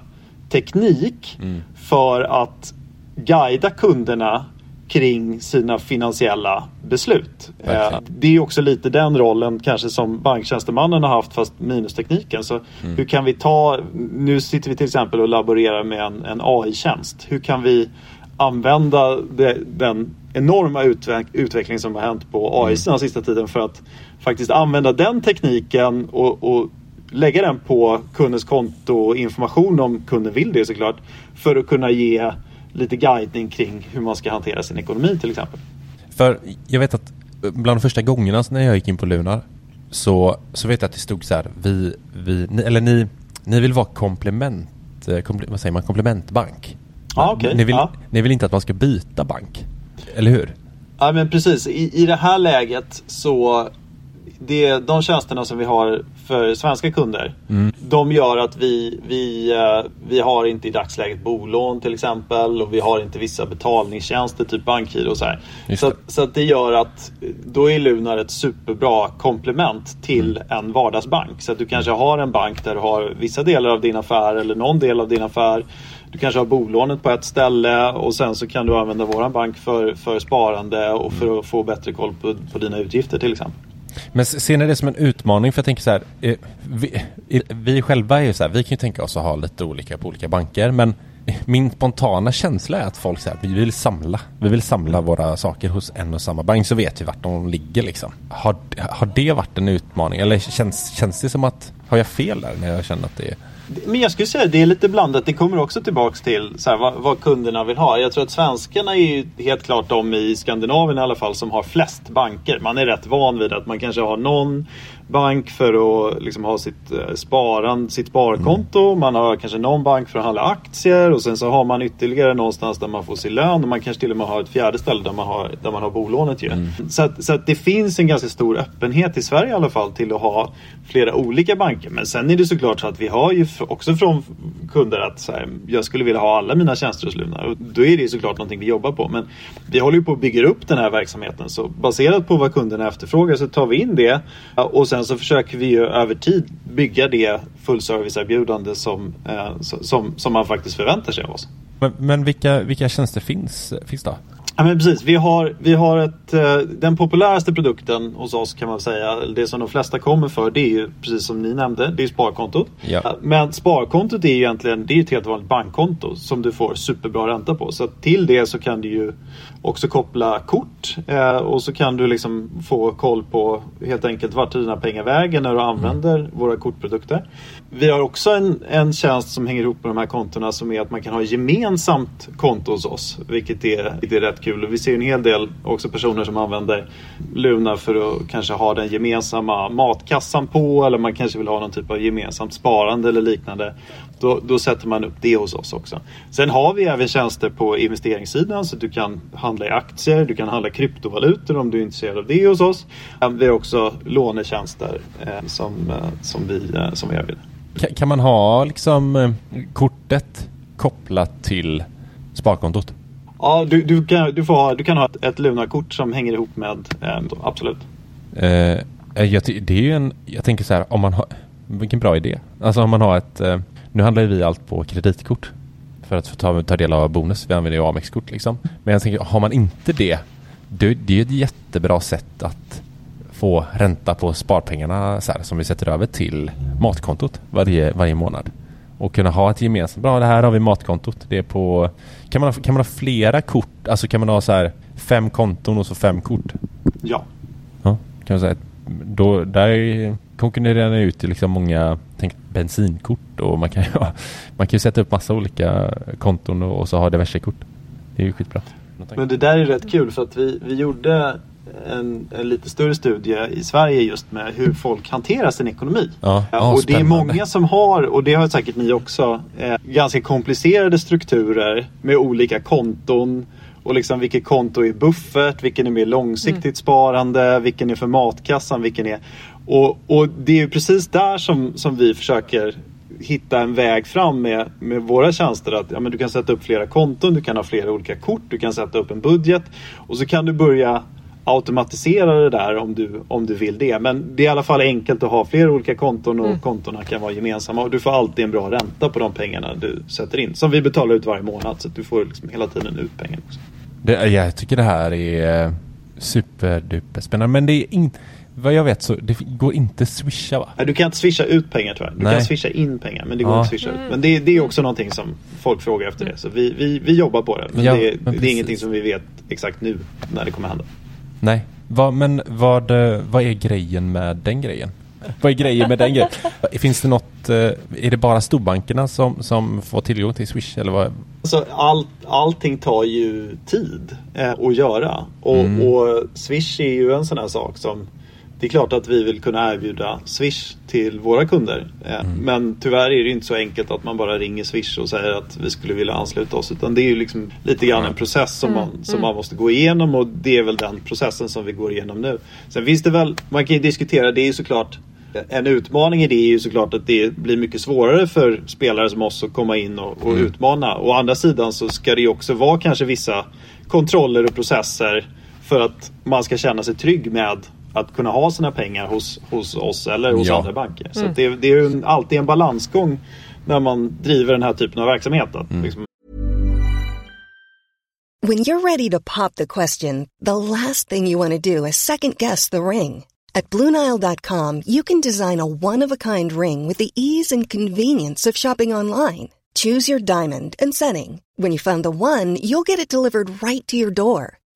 teknik Mm. för att guida kunderna kring sina finansiella beslut. Eh, Verkligen. det är också lite den rollen kanske som banktjänstemannen har haft fast minus tekniken. Så Mm. hur kan vi ta, nu sitter vi till exempel och laborerar med en, en AI-tjänst. Hur kan vi använda det, den enorma utveck, utveckling som har hänt på AI den sista tiden för att faktiskt använda den tekniken och, och lägga den på kundens konto och information om kunden vill det såklart. För att kunna ge lite guidning kring hur man ska hantera sin ekonomi till exempel. För jag vet att bland de första gångerna när jag gick in på Lunar så, så vet jag att det stod så här, vi, vi ni, eller ni, ni vill vara komplement, eh, komple, vad säger man, komplementbank. Ja, okej. ni, vill, Ja. ni vill inte att man ska byta bank, eller hur? Ja men precis, i, i det här läget så det, de tjänsterna som vi har för svenska kunder de gör att vi, vi, eh, vi har inte i dagsläget bolån till exempel och vi har inte vissa betalningstjänster typ bankgiro och så här. Just Så, det. så att det gör att då är Lunar ett superbra komplement till en vardagsbank. Så att du kanske har en bank där du har vissa delar av din affär eller någon del av din affär. Du kanske har bolånet på ett ställe och sen så kan du använda våran bank för, för sparande och för att få bättre koll på, på dina utgifter till exempel. Men ser ni det som en utmaning? För jag tänker så här, eh, vi, vi själva är ju så här, vi kan ju tänka oss att ha lite olika på olika banker, men min spontana känsla är att folk säger att vi vill samla. Vi vill samla våra saker hos en och samma bank så vet vi vart de ligger liksom. Har, har det varit en utmaning? Eller känns, känns det som att, har jag fel där när jag känner att det är... Men jag skulle säga att det är lite blandat. Det kommer också tillbaks till så här, vad, vad kunderna vill ha. Jag tror att svenskarna är ju helt klart de i Skandinavien i alla fall som har flest banker. Man är rätt van vid att man kanske har någon bank för att liksom ha sitt eh, sparande, sitt sparkonto. Man har kanske någon bank för att handla aktier och sen så har man ytterligare någonstans där man får sin lön och man kanske till och med har ett fjärde ställe där man har, där man har bolånet ju. Så, att, så att det finns en ganska stor öppenhet i Sverige i alla fall till att ha flera olika banker. Men sen är det såklart så att vi har ju också från kunder att så här, jag skulle vilja ha alla mina tjänster hos Luna. Och då är det ju såklart någonting vi jobbar på. Men vi håller ju på att bygga upp den här verksamheten. Så baserat på vad kunderna efterfrågar så tar vi in det. Och sen så försöker vi ju över tid bygga det fullserviceerbjudande som, eh, som, som man faktiskt förväntar sig av oss. Men, men vilka, vilka tjänster finns, finns då? Ja men precis, vi har, vi har ett, eh, den populäraste produkten hos oss kan man säga, det som de flesta kommer för det är ju precis som ni nämnde, det är sparkontot. Ja. Eh, Men sparkontot är ju egentligen det är ett helt vanligt bankkonto som du får superbra ränta på. Så till det så kan du ju också koppla kort eh, och så kan du liksom få koll på helt enkelt vart dina pengar väger när du använder våra kortprodukter. Vi har också en, en tjänst som hänger ihop med de här kontona som är att man kan ha gemensamt konto hos oss. Vilket är, det är rätt kul. Vi ser en hel del också personer som använder Luna för att kanske ha den gemensamma matkassan på eller man kanske vill ha någon typ av gemensamt sparande eller liknande. Då, då sätter man upp det hos oss också. Sen har vi även tjänster på investeringssidan så att du kan handla i aktier, du kan handla kryptovalutor om du är intresserad av det hos oss. Vi har också lånetjänster eh, som, eh, som, vi, eh, som vi erbjuder. Kan, man ha liksom eh, kortet kopplat till sparkontot? Ja, du, du, kan, du, får ha, du kan ha ett, ett Luna-kort som hänger ihop med, eh, absolut. Eh, jag, ty- det är ju en, jag tänker så här, om man har, vilken bra idé. Alltså om man har ett, eh, nu handlar ju vi allt på kreditkort för att få ta, ta del av bonus. Vi använder ju Amex-kort liksom. Men jag tänker, har man inte det, det, det är ett jättebra sätt att få ränta på sparpengarna så här, som vi sätter över till matkontot varje, varje månad. Och kunna ha ett gemensamt, bra det här har vi matkontot. Det är på, kan man, ha, kan man ha flera kort? Alltså kan man ha så här fem konton och så fem kort? Ja. Ja, kan man säga. Då, där konkurrerar ni ut liksom många tänk, bensinkort och man kan ju ha, man kan ju sätta upp massa olika konton och, och så ha diverse kort. Det är ju skitbra. Men det där är rätt kul för att vi, vi gjorde en, en lite större studie i Sverige just med hur folk hanterar sin ekonomi. Ja, ja, och det är spännande. många som har, och det har säkert ni också, eh, ganska komplicerade strukturer med olika konton. Och liksom vilket konto är buffert, vilken är mer långsiktigt sparande, vilken är för matkassan, vilken är... Och, och det är ju precis där som, som vi försöker hitta en väg fram med, med våra tjänster. Att ja, men du kan sätta upp flera konton, du kan ha flera olika kort, du kan sätta upp en budget och så kan du börja automatisera det där om du, om du vill det. Men det är i alla fall enkelt att ha flera olika konton och kontona kan vara gemensamma och du får alltid en bra ränta på de pengarna du sätter in. Som vi betalar ut varje månad så att du får liksom hela tiden ut pengarna. Också. Det, jag tycker det här är eh, superduper spännande. Men det är inte, vad jag vet så det går inte swisha va? Nej, Du kan inte swisha ut pengar tyvärr. Du Nej. kan swisha in pengar men det går Ja. inte att swisha ut. Men det, det är också någonting som folk frågar efter det. Så vi, vi, vi jobbar på det. Men, Ja, det, men det är ingenting som vi vet exakt nu när det kommer hända. Nej. Vad, men vad, eh, vad är grejen med den grejen? Vad är grejen med den grejen? Finns det något, eh, är det bara storbankerna som, som får tillgång till Swish eller vad? Alltså allt, allting tar ju tid eh, att göra. Och, och Swish är ju en sån här sak som det är klart att vi vill kunna erbjuda Swish till våra kunder. Eh, Men tyvärr är det inte så enkelt att man bara ringer Swish och säger att vi skulle vilja ansluta oss. Utan det är ju liksom lite grann en process som, man, som man måste gå igenom och det är väl den processen som vi går igenom nu. Sen finns det väl, man kan ju diskutera, det är ju såklart en utmaning i det är ju såklart att det blir mycket svårare för spelare som oss att komma in och, och utmana. Å andra sidan så ska det ju också vara kanske vissa kontroller och processer för att man ska känna sig trygg med att kunna ha sina pengar hos, hos oss eller hos Ja. andra banker. Så att det, det är ju en, alltid en balansgång när man driver den här typen av verksamhet. Att liksom, When you're ready to pop the question, the last thing you want to do is second guess the ring. At Bluenile.com, you can design a one of a kind ring with the ease and convenience of shopping online. Choose your diamond and setting. When you find the one, you'll get it delivered right to your door.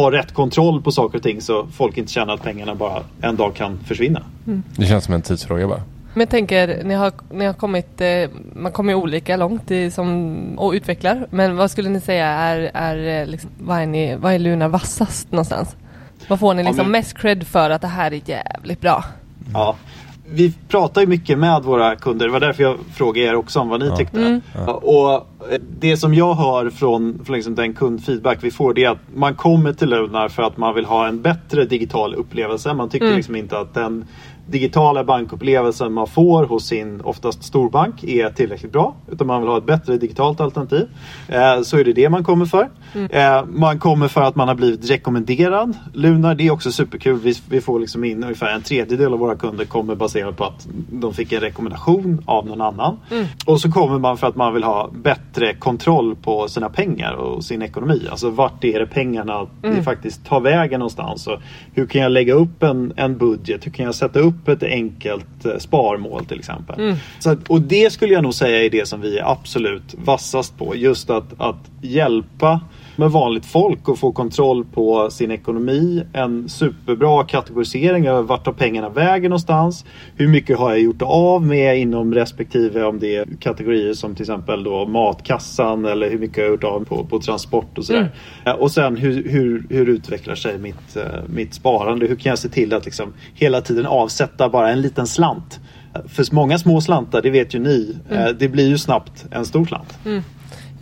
Ha rätt kontroll på saker och ting så folk inte känner att pengarna bara en dag kan försvinna. Det känns som en tidsfråga bara. Men jag tänker, ni har, ni har kommit, eh, man kommer ju olika långt i, som, och utvecklar. Men vad skulle ni säga är, är eh, liksom, vad är, ni, vad är Luna vassast någonstans? Vad får ni Ja, liksom men- mest cred för att det här är jävligt bra? Ja. Vi pratar ju mycket med våra kunder. Det var därför jag frågade er också om vad ni tyckte. Ja, Och eh, det som jag hör från, från liksom den kundfeedback vi får det är att man kommer till Lunar för att man vill ha en bättre digital upplevelse. Man tycker liksom inte att den digitala bankupplevelsen man får hos sin oftast storbank är tillräckligt bra. Utan man vill ha ett bättre digitalt alternativ. Eh, så är det det man kommer för. Eh, man kommer för att man har blivit rekommenderad. Lunar, det är också superkul. Vi, vi får liksom in ungefär en tredjedel av våra kunder kommer baserat på att de fick en rekommendation av någon annan. Och så kommer man för att man vill ha bättre kontroll på sina pengar och sin ekonomi. Alltså vart är det pengarna det faktiskt tar vägen någonstans. Och hur kan jag lägga upp en, en budget? Hur kan jag sätta upp ett enkelt eh, sparmål till exempel? Så att, och det skulle jag nog säga är det som vi är absolut vassast på. Just att, att hjälpa med vanligt folk och få kontroll på sin ekonomi. En superbra kategorisering över vart tar pengarna vägen någonstans. Hur mycket har jag gjort av med inom respektive om det är kategorier som till exempel då matkassan eller hur mycket jag har gjort av på, på transport och sådär. Mm. Och sen hur, hur, hur utvecklar sig mitt, uh, mitt sparande? Hur kan jag se till att liksom hela tiden avsätta bara en liten slant? För många små slantar, det vet ju ni, mm. det blir ju snabbt en stor slant. Mm.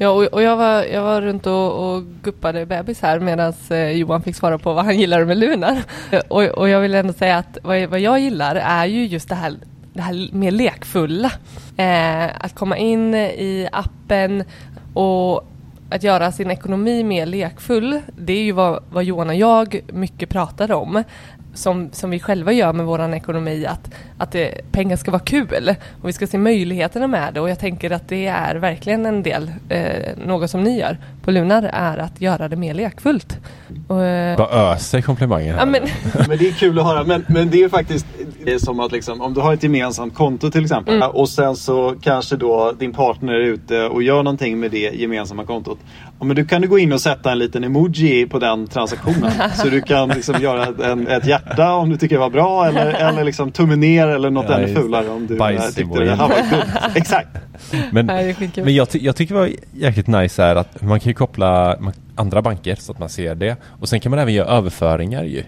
Ja, och, och, jag, var, jag var runt och, och guppade bebis här medan eh, Johan fick svara på vad han gillar med Lunar. och, och jag vill ändå säga att vad, vad jag gillar är ju just det här det här mer lekfulla. Eh, att komma in i appen och att göra sin ekonomi mer lekfull, det är ju vad, vad Johan och jag mycket pratar om som, som vi själva gör med vår ekonomi, att, att det, pengar ska vara kul och vi ska se möjligheterna med det och jag tänker att det är verkligen en del, eh, något som ni gör på Lunar, är att göra det mer lekfullt. Och, eh, Bara öser komplimanger här. Ja, men... men det är kul att höra, men, men det är faktiskt det är som att liksom, om du har ett gemensamt konto till exempel mm. och sen så kanske då din partner är ute och gör någonting med det gemensamma kontot. Ja, men du kan du gå in och sätta en liten emoji på den transaktionen. så du kan liksom göra en, ett hjärta om du tycker det var bra eller, eller liksom tummen ner eller något ja, ännu fulare om du eh, tyckte det här var kul. Exakt. Men, men jag, ty jag tycker det var jäkligt nice här att man kan ju koppla andra banker så att man ser det. Och sen kan man även göra överföringar ju.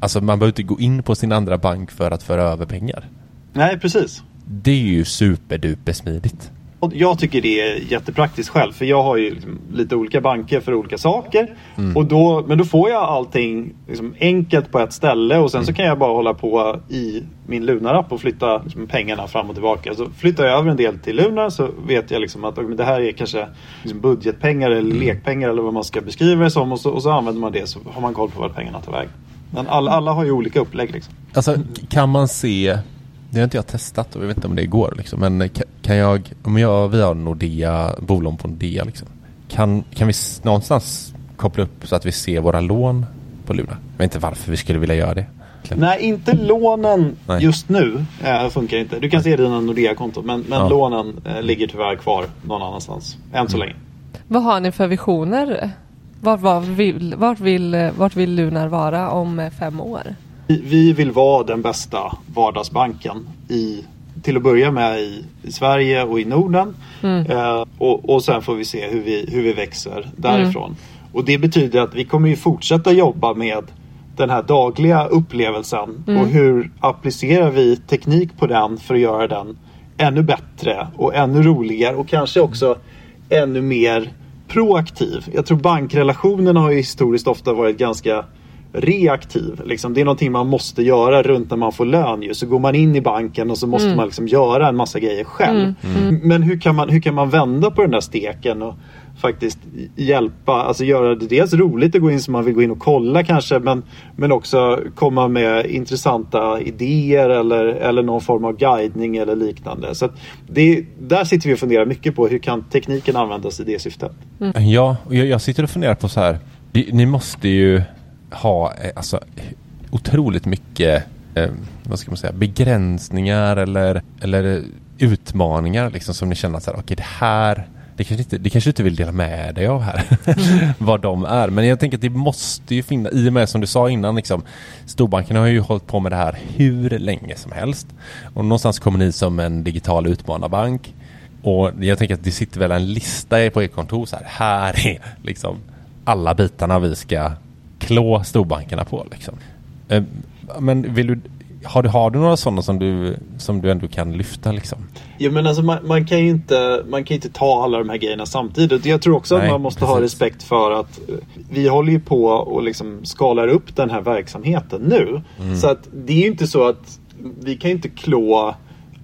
Alltså man behöver inte gå in på sin andra bank för att föra över pengar. Nej, precis. Det är ju superduper smidigt. Jag tycker det är jättepraktiskt själv för jag har ju liksom lite olika banker för olika saker. Mm. Och då, men då får jag allting liksom enkelt på ett ställe och sen mm. så kan jag bara hålla på i min Lunar-app och flytta liksom pengarna fram och tillbaka. Så flyttar jag över en del till Lunar så vet jag liksom att det här är kanske liksom budgetpengar eller mm. lekpengar eller vad man ska beskriva det som och så, och så använder man det så har man koll på vart pengarna tar vägen. Men alla, alla har ju olika upplägg liksom. Alltså kan man se det har inte jag testat och jag vet inte om det går liksom. Men kan jag, om jag via Nordea, bolån på Nordea liksom. Kan, kan vi någonstans koppla upp så att vi ser våra lån på Luna? Jag vet inte varför vi skulle vilja göra det. Nej, inte lånen Nej. just nu. Äh, funkar inte. Du kan se dina Nordea-konton men, men ja. lånen äh, ligger tyvärr kvar någon annanstans. Än så mm. länge. Vad har ni för visioner? Vart, var vill, vart, vill, vart vill Lunar vara om fem år? Vi vill vara den bästa vardagsbanken i, till att börja med i, i Sverige och i Norden. Mm. Eh, och, och sen får vi se hur vi, hur vi växer därifrån. Mm. Och det betyder att vi kommer ju fortsätta jobba med den här dagliga upplevelsen mm. och hur applicerar vi teknik på den för att göra den ännu bättre och ännu roligare och kanske också ännu mer proaktiv. Jag tror bankrelationerna har historiskt ofta varit ganska reaktiv. Liksom. Det är någonting man måste göra runt när man får lön. Ju. Så går man in i banken och så måste mm. man liksom göra en massa grejer själv. Mm. Mm. Men hur kan, man, hur kan man vända på den där steken och faktiskt hjälpa, alltså göra det dels roligt att gå in så man vill gå in och kolla kanske men, men också komma med intressanta idéer eller, eller någon form av guidning eller liknande. Så det, där sitter vi och funderar mycket på hur kan tekniken användas i det syftet. Mm. Ja, jag, jag sitter och funderar på så här, ni måste ju ha eh, alltså, otroligt mycket eh, vad ska man säga, begränsningar eller, eller utmaningar liksom, som ni känner att okay, det här det kanske, inte, det kanske inte vill dela med dig av här, vad de är. Men jag tänker att det måste ju finnas, i och med som du sa innan, liksom, storbankerna har ju hållit på med det här hur länge som helst. Och någonstans kommer ni som en digital utmanarbank. Och jag tänker att det sitter väl en lista på ert kontor så här, här är liksom alla bitarna vi ska klå storbankerna på. Liksom. Eh, men vill du, har, du, har du några sådana som du, som du ändå kan lyfta? Liksom? Ja, men alltså, man, man, kan ju inte, man kan inte ta alla de här grejerna samtidigt. Jag tror också Nej, att man måste precis. ha respekt för att eh, vi håller ju på och liksom skalar upp den här verksamheten nu. Mm. Så att det är ju inte så att vi kan inte klå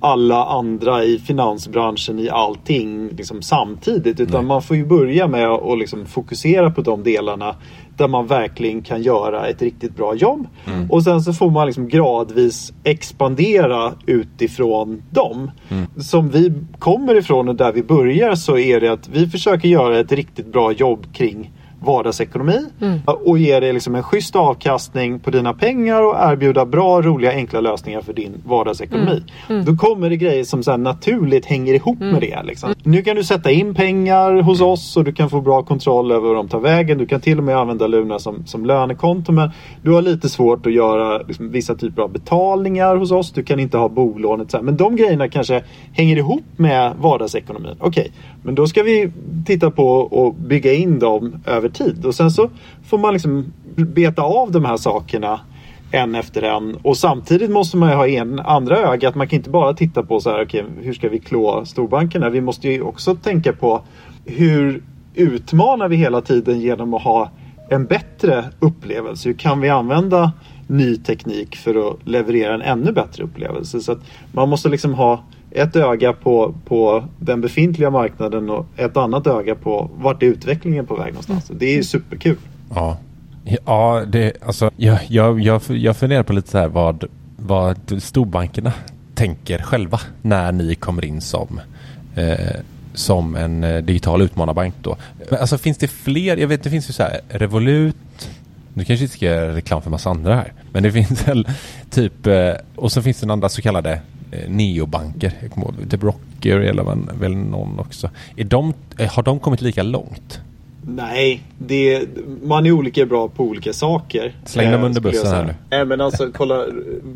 alla andra i finansbranschen i allting liksom samtidigt. Utan Nej. man får ju börja med att liksom fokusera på de delarna där man verkligen kan göra ett riktigt bra jobb. Mm. Och sen så får man liksom gradvis expandera utifrån dem. Mm. Som vi kommer ifrån och där vi börjar så är det att vi försöker göra ett riktigt bra jobb kring vardagsekonomi och ge dig liksom en schysst avkastning på dina pengar och erbjuda bra, roliga, enkla lösningar för din vardagsekonomi. Då kommer det grejer som så naturligt hänger ihop med det. Liksom. Nu kan du sätta in pengar hos oss och du kan få bra kontroll över var de tar vägen. Du kan till och med använda Luna som, som lönekonto men du har lite svårt att göra liksom, vissa typer av betalningar hos oss. Du kan inte ha bolånet. Så här. Men de grejerna kanske hänger ihop med vardagsekonomin. Okej, men då ska vi titta på och bygga in dem över tid. Och sen så får man liksom beta av de här sakerna en efter en. Och samtidigt måste man ju ha en andra ögat. Man kan inte bara titta på så här, okay, hur ska vi klå storbankerna? Vi måste ju också tänka på hur utmanar vi hela tiden genom att ha en bättre upplevelse? Hur kan vi använda ny teknik för att leverera en ännu bättre upplevelse? Så att man måste liksom ha ett öga på, på den befintliga marknaden och ett annat öga på vart är utvecklingen på väg någonstans. Det är ju superkul. Ja, ja det, alltså, jag, jag, jag, jag funderar på lite så här vad, vad storbankerna tänker själva när ni kommer in som eh, som en eh, digital utmanarbank då. Alltså finns det fler? Jag vet det finns ju så här Revolut. Nu kanske inte ska göra reklam för massa andra här. Men det finns väl typ eh, och så finns det andra så kallade neobanker. Jag kommer ihåg, typ Rocker eller väl någon också. Är de, har de kommit lika långt? Nej, det, man är olika bra på olika saker. Släng dem under bussen här nu. Nej men alltså kolla,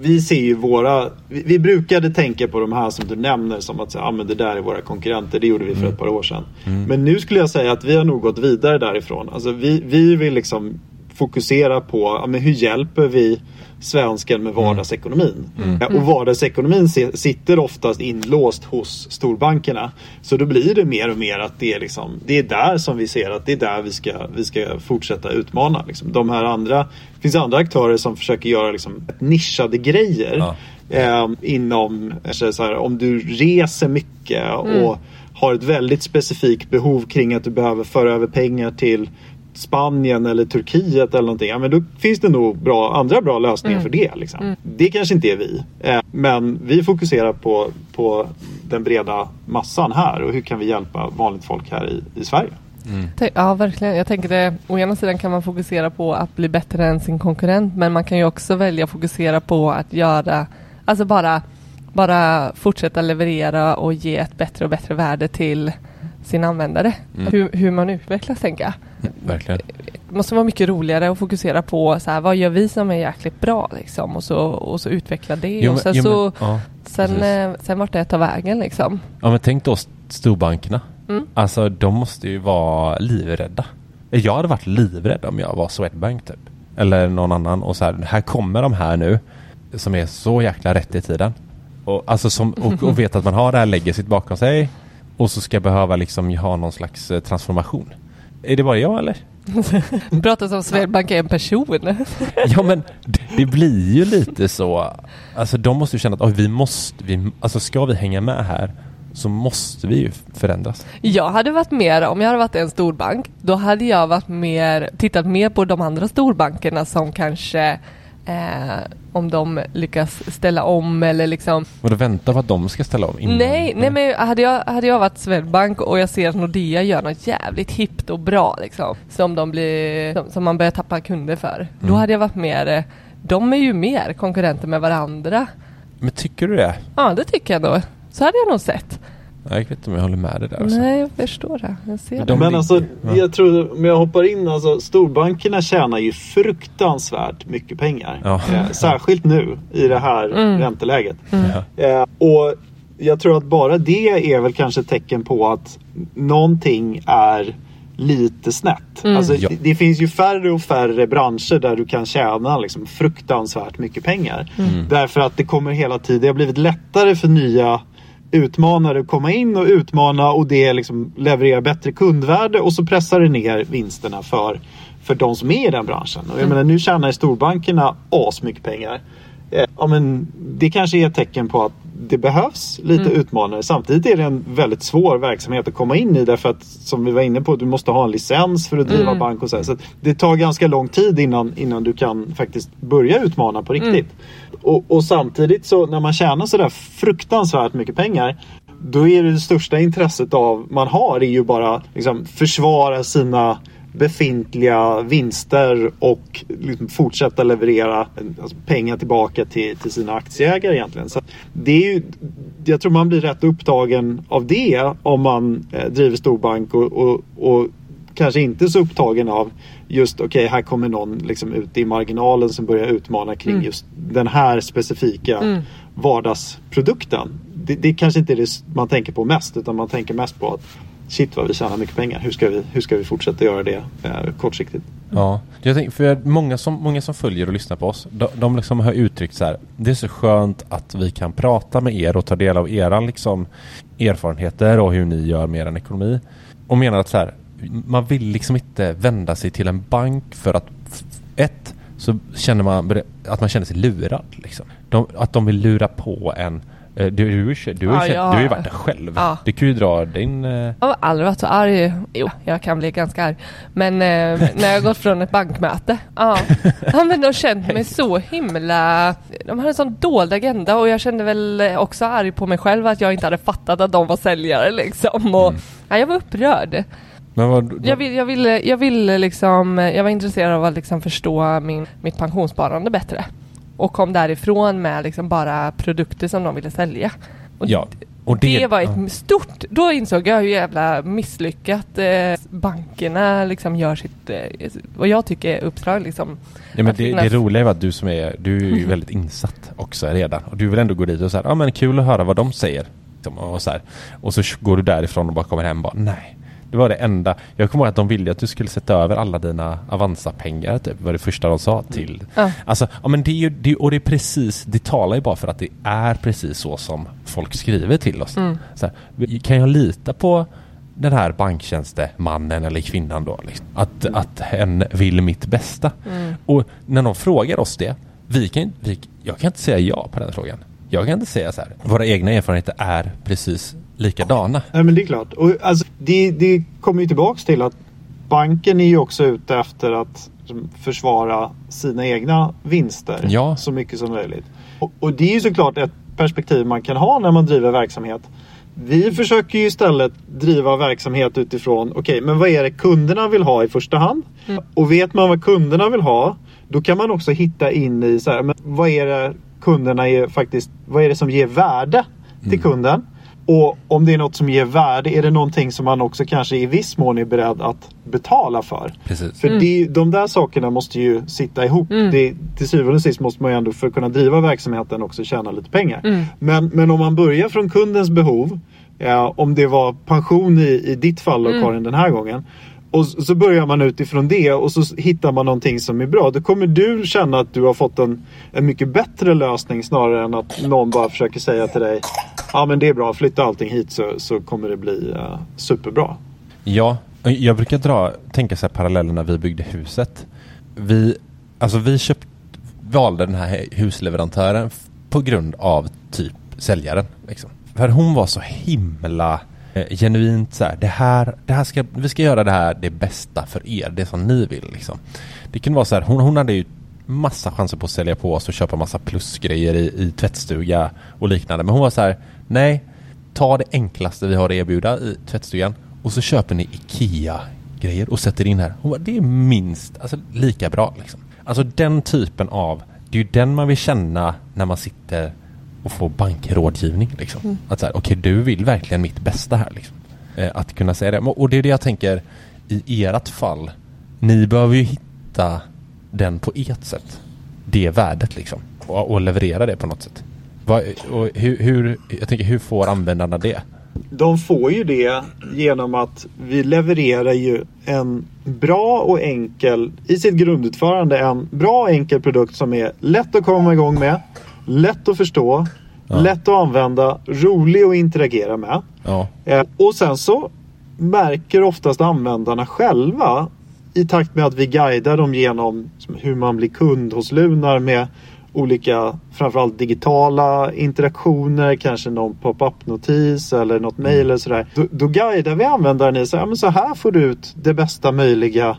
vi ser ju våra, vi, vi, brukade tänka på de här som du nämner som att ah, men det där är våra konkurrenter. Det gjorde vi för mm. ett par år sedan. Mm. Men nu skulle jag säga att vi har nog gått vidare därifrån. Alltså vi, vi vill liksom fokusera på, ja, men hur hjälper vi svensken med vardagsekonomin. Mm. Mm. Och vardagsekonomin sitter oftast inlåst hos storbankerna. Så då blir det mer och mer att det är, liksom, det är där som vi ser att det är där vi ska, vi ska fortsätta utmana. Liksom. De här andra, det finns andra aktörer som försöker göra liksom, nischade grejer. Ja. Eh, inom, så här, om du reser mycket mm. och har ett väldigt specifikt behov kring att du behöver föra över pengar till Spanien eller Turkiet eller någonting. Ja, men då finns det nog bra, andra bra lösningar mm. för det. Liksom. Mm. Det kanske inte är vi. Eh, men vi fokuserar på, på den breda massan här och hur kan vi hjälpa vanligt folk här i, i Sverige. Mm. Ja, verkligen. Jag tänker det, å ena sidan kan man fokusera på att bli bättre än sin konkurrent, men man kan ju också välja att fokusera på att göra, alltså bara, bara fortsätta leverera och ge ett bättre och bättre värde till sin användare. Mm. Hur, hur man utvecklas, tänker jag. Verkligen. Det måste vara mycket roligare att fokusera på så här, vad gör vi som är jäkligt bra liksom och så, och så utveckla det jo, och sen jo, så men, ja, sen, eh, sen vart det tar vägen liksom. Ja men tänk då storbankerna. Mm. Alltså de måste ju vara livrädda. Jag hade varit livrädd om jag var Swedbank typ. Eller någon annan och så här, här kommer de här nu som är så jäkla rätt i tiden. Och, alltså som, och, och vet att man har det här legacyt bakom sig och så ska jag behöva liksom ha någon slags eh, transformation. Är det bara jag eller? Pratar som Swedbank är en person. ja men det blir ju lite så. Alltså de måste ju känna att oh, vi måste, vi, alltså ska vi hänga med här så måste vi ju förändras. Jag hade varit mer, om jag hade varit en storbank, då hade jag varit mer, tittat mer på de andra storbankerna som kanske Eh, om de lyckas ställa om eller liksom... Och vänta på att de ska ställa om? Innan. Nej, nej men hade jag, hade jag varit Swedbank och jag ser att Nordea gör något jävligt hippt och bra liksom, som, de blir, som, som man börjar tappa kunder för, mm. då hade jag varit mer, de är ju mer konkurrenter med varandra. Men tycker du det? Ja, det tycker jag nog. Så hade jag nog sett. Jag vet inte om jag håller med dig där. Alltså. Nej, jag förstår det. Jag ser det. Men alltså, jag tror, om jag hoppar in, alltså storbankerna tjänar ju fruktansvärt mycket pengar. Ja. Eh, särskilt nu i det här mm. ränteläget. Mm. Eh, och jag tror att bara det är väl kanske ett tecken på att någonting är lite snett. Mm. Alltså, ja. det, det, finns ju färre och färre branscher där du kan tjäna liksom, fruktansvärt mycket pengar. Mm. Därför att det kommer hela tiden, det har blivit lättare för nya utmanare komma in och utmana och det liksom levererar bättre kundvärde och så pressar det ner vinsterna för, för de som är i den branschen. Och jag mm. menar, nu tjänar storbankerna asmycket pengar. Eh, ja, men det kanske är ett tecken på att det behövs lite mm. utmanare. Samtidigt är det en väldigt svår verksamhet att komma in i därför att som vi var inne på, du måste ha en licens för att driva mm. bank och så. Här. Så det tar ganska lång tid innan, innan du kan faktiskt börja utmana på riktigt. Mm. Och, och, samtidigt så när man tjänar sådär fruktansvärt mycket pengar då är det, det största intresset av man har är ju bara liksom försvara sina befintliga vinster och liksom fortsätta leverera alltså, pengar tillbaka till, till sina aktieägare egentligen. Så det är ju, jag tror man blir rätt upptagen av det om man eh, driver storbank och, och, och kanske inte så upptagen av just okej, okay, här kommer någon liksom ut i marginalen som börjar utmana kring mm. just den här specifika mm. vardagsprodukten. Det, det kanske inte är det man tänker på mest utan man tänker mest på att shit vad vi tjänar mycket pengar. Hur ska vi, hur ska vi fortsätta göra det eh, kortsiktigt? Ja, jag tänker, för många som, många som följer och lyssnar på oss, de, de liksom har uttryckt så här, det är så skönt att vi kan prata med er och ta del av era liksom, erfarenheter och hur ni gör med er ekonomi. Och menar att så här, man vill liksom inte vända sig till en bank för att ett, så känner man att man känner sig lurad. Liksom. De, att de vill lura på en Eh, du, du, du, du, ja, du har ju varit där själv. Ja. Du kan ju dra din... Uh... Jag har aldrig varit så arg. Jo, jag kan bli ganska arg. Men eh, när jag gått från ett bankmöte. Ja. ja, men de känt mig så himla... De hade en sån dold agenda och jag kände väl också arg på mig själv att jag inte hade fattat att de var säljare liksom. Och, mm. ja, jag var upprörd. Men vad, jag, vill, jag, ville, jag ville liksom, jag var intresserad av att liksom förstå min, mitt pensionssparande bättre och kom därifrån med liksom bara produkter som de ville sälja. Och ja. Och det, det var ett stort, då insåg jag hur jävla misslyckat eh, bankerna liksom gör sitt, eh, vad jag tycker är uppdrag liksom. Ja, men det, det roliga är att du som är, du är ju väldigt insatt också redan och du vill ändå gå dit och säga, ja men kul att höra vad de säger. Och, så här. och så går du därifrån och bara kommer hem och bara, nej det var det enda. Jag kommer ihåg att de ville att du skulle sätta över alla dina Avanza-pengar typ. var det första de sa till. Mm. Alltså, ja men det är ju, det, och det är precis, det talar ju bara för att det är precis så som folk skriver till oss. Mm. Här, kan jag lita på den här banktjänstemannen eller kvinnan då? Liksom, att, mm. att hen vill mitt bästa. Mm. Och när de frågar oss det, vi kan, vi, jag kan inte säga ja på den frågan. Jag kan inte säga så här, våra egna erfarenheter är precis likadana. Nej men det är klart. Och alltså, det, det kommer ju tillbaks till att banken är ju också ute efter att försvara sina egna vinster ja. så mycket som möjligt. Och, och, det är ju såklart ett perspektiv man kan ha när man driver verksamhet. Vi försöker ju istället driva verksamhet utifrån, okej okay, men vad är det kunderna vill ha i första hand? Mm. Och vet man vad kunderna vill ha, då kan man också hitta in i så här, men vad är det kunderna är faktiskt, vad är det som ger värde till mm. kunden? Och om det är något som ger värde, är det någonting som man också kanske i viss mån är beredd att betala för? Precis. För mm. det, de där sakerna måste ju sitta ihop. Mm. Det, till syvende och sist måste man ju ändå för att kunna driva verksamheten också tjäna lite pengar. Mm. Men, men om man börjar från kundens behov, ja, om det var pension i, i ditt fall då, mm. Karin den här gången. Och så börjar man utifrån det och så hittar man någonting som är bra. Då kommer du känna att du har fått en, en mycket bättre lösning snarare än att någon bara försöker säga till dig Ja men det är bra, flytta allting hit så, så kommer det bli uh, superbra. Ja, jag brukar dra, tänka så här paralleller när vi byggde huset. Vi, alltså vi köpt, valde den här husleverantören på grund av typ säljaren. Liksom. För hon var så himla eh, genuint så här, det här, det här ska, vi ska göra det här det bästa för er, det som ni vill liksom. Det kunde vara så här, hon, hon hade ju massa chanser på att sälja på oss och köpa massa plusgrejer i, i tvättstuga och liknande. Men hon var så här, nej, ta det enklaste vi har att erbjuda i tvättstugan och så köper ni IKEA-grejer och sätter in här. Hon bara, det är minst, alltså lika bra liksom. Alltså den typen av, det är ju den man vill känna när man sitter och får bankrådgivning liksom. Mm. Att okej okay, du vill verkligen mitt bästa här liksom. Eh, att kunna säga det. Och det är det jag tänker i ert fall. Ni behöver ju hitta den på ert sätt. Det värdet liksom. Och, och leverera det på något sätt. Va, och hur, hur, jag tänker, hur får användarna det? De får ju det genom att vi levererar ju en bra och enkel, i sitt grundutförande, en bra och enkel produkt som är lätt att komma igång med, lätt att förstå, ja. lätt att använda, rolig att interagera med. Ja. Eh, och sen så märker oftast användarna själva i takt med att vi guidar dem genom hur man blir kund hos Lunar med olika framförallt digitala interaktioner, kanske någon pop-up notis eller något mail mm. eller sådär. Då, då guidar vi användaren i så här, men så här får du ut det bästa möjliga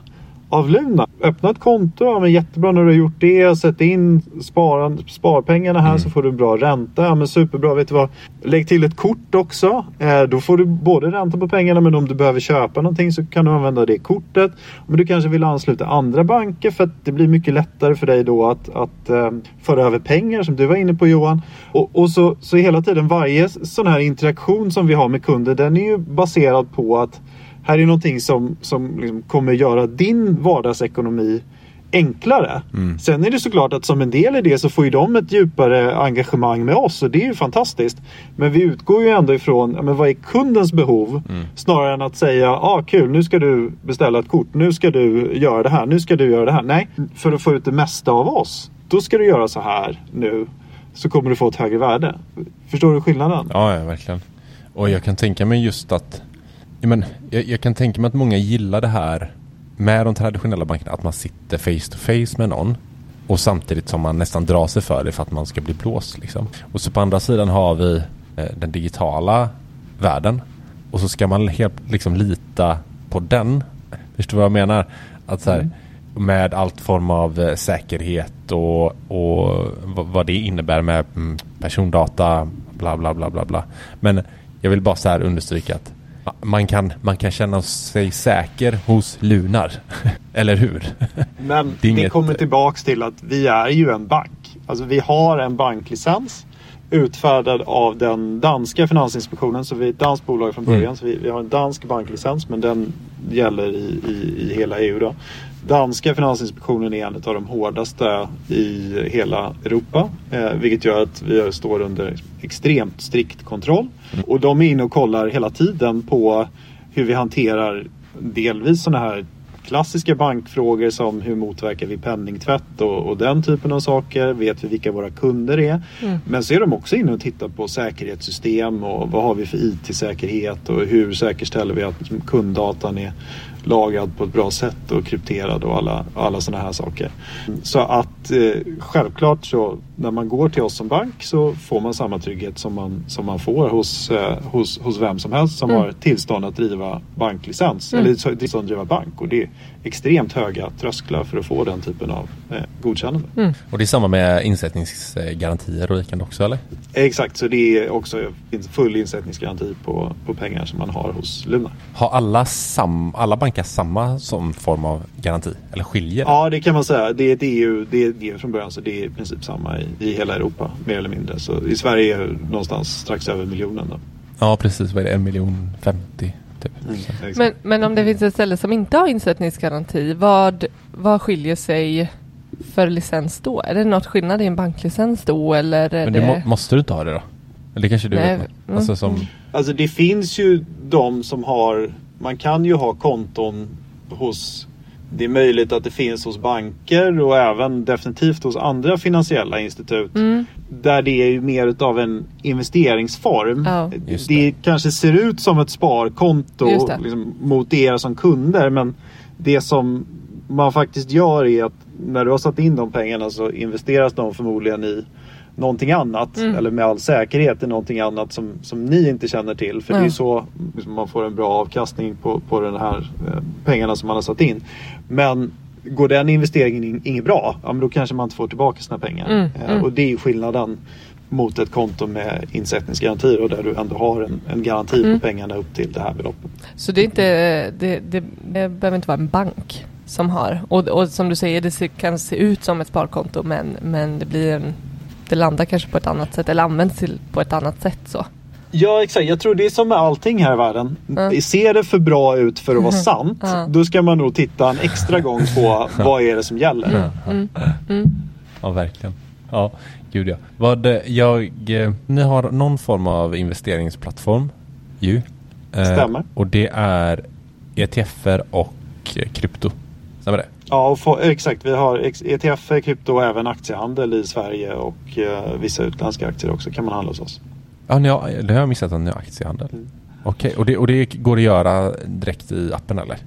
av Luna. Öppna ett konto, ja, men jättebra när du har gjort det. Sätt in sparan, sparpengarna här så får du bra ränta. Ja, men superbra, vet du vad? Lägg till ett kort också. Eh, då får du både ränta på pengarna men om du behöver köpa någonting så kan du använda det kortet. Men du kanske vill ansluta andra banker för att det blir mycket lättare för dig då att, att eh, föra över pengar som du var inne på Johan. Och, och så, så hela tiden varje sån här interaktion som vi har med kunder den är ju baserad på att här är någonting som, som liksom kommer göra din vardagsekonomi enklare. Sen är det såklart att som en del i det så får ju de ett djupare engagemang med oss och det är ju fantastiskt. Men vi utgår ju ändå ifrån men vad är kundens behov snarare än att säga ah, kul nu ska du beställa ett kort, nu ska du göra det här, nu ska du göra det här. Nej, för att få ut det mesta av oss då ska du göra så här nu så kommer du få ett högre värde. Förstår du skillnaden? Ja, ja, verkligen. Och jag kan tänka mig just att ja, men, jag, jag kan tänka mig att många gillar det här med de traditionella bankerna, att man sitter face to face med någon och samtidigt som man nästan drar sig för det för att man ska bli blåst. Liksom. Och så på andra sidan har vi eh, den digitala världen och så ska man helt liksom lita på den. Förstår du vad jag menar? Att så här, med allt form av eh, säkerhet och, och vad, vad det innebär med mm, persondata, bla bla bla bla bla. Men jag vill bara så här understryka att man kan, man kan känna sig säker hos Lunar. Eller hur? Men Det det, inget- kommer tillbaks till att vi är ju en bank. Alltså vi har en banklicens utfärdad av den danska finansinspektionen. Så vi är ett danskt bolag från början. Mm. Så vi, vi har en dansk banklicens men den gäller i, i, i hela EU. Då. Danska finansinspektionen är en av de hårdaste i hela Europa. Eh, vilket gör att vi står under extremt strikt kontroll. Och de är inne och kollar hela tiden på hur vi hanterar delvis sådana här klassiska bankfrågor som hur motverkar vi penningtvätt och, och den typen av saker. Vet vi vilka våra kunder är? Men så är de också inne och tittar på säkerhetssystem och vad har vi för IT-säkerhet och hur säkerställer vi att liksom, kunddatan är lagrad på ett bra sätt och krypterad och alla, alla sådana här saker. Så att eh, självklart så när man går till oss som bank så får man samma trygghet som man, som man får hos, eh, hos, hos vem som helst som har tillstånd att driva banklicens eller så- tillstånd att driva bank. Och det extremt höga trösklar för att få den typen av eh, godkännande. Och det är samma med insättningsgarantier och liknande också eller? Exakt, så det är också full insättningsgaranti på, på pengar som man har hos Luna. Har alla, sam, alla banker samma som form av garanti? Eller skiljer det? Ja, det kan man säga. Det är ett EU, det är ett EU från början så det är i princip samma i, i hela Europa mer eller mindre. Så i Sverige är det någonstans strax över miljonen. Då. Ja, precis. Vad är det? En miljon femtio typ. Så. Exakt. Men, men om det finns ett ställe som inte har insättningsgaranti, vad, vad skiljer sig för licens då? Är det något skillnad i en banklicens då eller? Men det må, måste du inte ha det då? Eller det kanske du Nej, vet? mm. Alltså som... Alltså det finns ju de som har, man kan ju ha konton hos det är möjligt att det finns hos banker och även definitivt hos andra finansiella institut. Där det är ju mer utav en investeringsform. Ja. Just det. kanske ser ut som ett sparkonto det. liksom, mot er som kunder. Men det som man faktiskt gör är att när du har satt in de pengarna så investeras de förmodligen i någonting annat. Eller med all säkerhet i någonting annat som, som ni inte känner till. För det är så liksom, man får en bra avkastning på, på den här eh, pengarna som man har satt in. Men går den investeringen in, inget bra, ja, men då kanske man inte får tillbaka sina pengar. Mm, Eh, Och det är skillnaden mot ett konto med insättningsgarantier och där du ändå har en, en garanti Mm. på pengarna upp till det här beloppet. Så det är inte, det, det, det behöver inte vara en bank som har. Och, och som du säger, det kan se ut som ett sparkonto men, men det blir en, det landar kanske på ett annat sätt eller används till, på ett annat sätt så. Ja exakt, jag tror det är som med allting här i världen. Ja. Ser det för bra ut för att vara sant, Ja. då ska man nog titta en extra gång på vad är det som gäller. Ja, verkligen. Ja, gud ja. Vad, eh, jag, eh, ni har någon form av investeringsplattform ju. Eh, Stämmer. Och det är ETFer och eh, krypto. Stämmer det? Ja, och få, exakt. Vi har ex- ETF, krypto och även aktiehandel i Sverige och eh, vissa utländska aktier också kan man handla hos oss. Ja, ni har, det har jag missat att ni har aktiehandel. Okej, och, det, och det går att göra direkt i appen eller?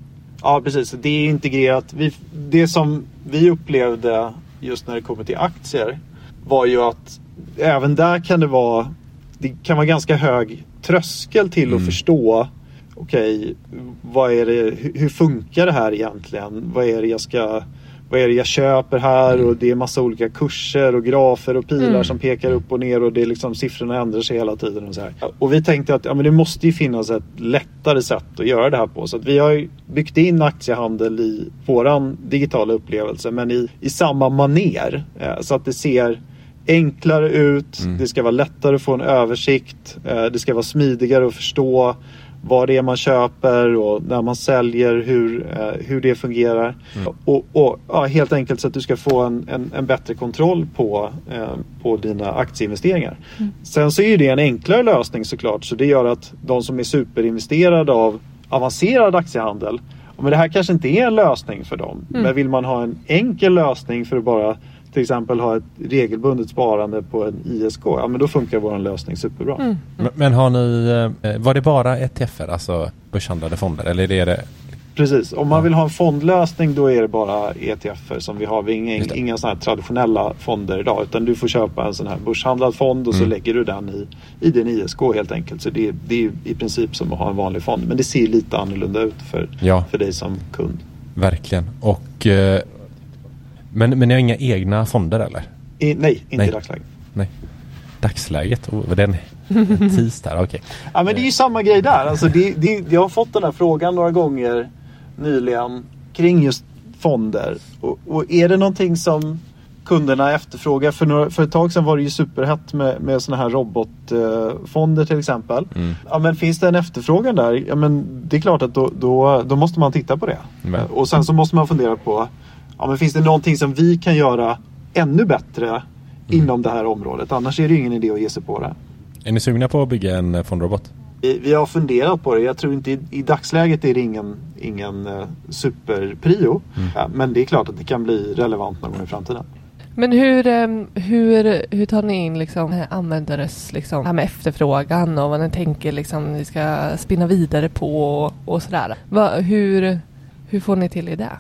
Ja, precis. Det är integrerat. Vi, det som vi upplevde just när det kommer till aktier var ju att även där kan det vara det kan vara ganska hög tröskel till att förstå okej, vad är det, hur, hur funkar det här egentligen? Vad är det jag ska vad är det jag köper här och det är massa olika kurser och grafer och pilar Mm. som pekar upp och ner och det är liksom siffrorna ändrar sig hela tiden. Och, så här. och vi tänkte att ja, men det måste ju finnas ett lättare sätt att göra det här på. Så att vi har byggt in aktiehandel i våran digitala upplevelse men i, i samma maner. Eh, så att det ser enklare ut, det ska vara lättare att få en översikt, eh, det ska vara smidigare att förstå vad det är man köper och när man säljer hur, eh, hur det fungerar. Och, och ja, helt enkelt så att du ska få en, en, en bättre kontroll på, eh, på dina aktieinvesteringar. Sen så är det en enklare lösning såklart så det gör att de som är superinvesterade av avancerad aktiehandel men det här kanske inte är en lösning för dem. Men vill man ha en enkel lösning för att bara till exempel ha ett regelbundet sparande på en ISK, ja men då funkar vår lösning superbra. Men, men har ni, eh, var det bara ETFer, alltså börshandlade fonder? Eller är det Precis, om man vill ha en fondlösning då är det bara ETFer som vi har. Vi har inga, inga sådana här traditionella fonder idag utan du får köpa en sån här börshandlad fond och så Mm. lägger du den i, i din ISK helt enkelt. Så det, det är i princip som att ha en vanlig fond men det ser lite annorlunda ut för, Ja. för dig som kund. verkligen? Och, eh, men, men ni har inga egna fonder eller? I, nej, inte Nej. i dagsläget. Nej. Dagsläget? Oh, var det en, en tis där? Okej. Ja men det är ju samma grej där. Alltså det, det, jag har fått den här frågan några gånger nyligen kring just fonder. Och, och är det någonting som kunderna efterfrågar? För, några, för ett tag sedan var det ju superhett med, med sådana här robotfonder till exempel. Mm. Ja men finns det en efterfrågan där? Ja men det är klart att då, då, då måste man titta på det. Men- Och sen så måste man fundera på ja, men finns det någonting som vi kan göra ännu bättre inom det här området? Annars är det ingen idé att ge sig på det. Är ni sugna på att bygga en eh, fondrobot? Vi, vi har funderat på det. Jag tror inte i, i dagsläget är det ingen, ingen uh, superprio. Ja, men det är klart att det kan bli relevant någon gång i framtiden. Men hur, ehm, hur, hur tar ni in liksom eh, användares liksom, det här med efterfrågan och vad ni tänker liksom ni ska spinna vidare på och, och sådär. Va, hur, hur får ni till i det?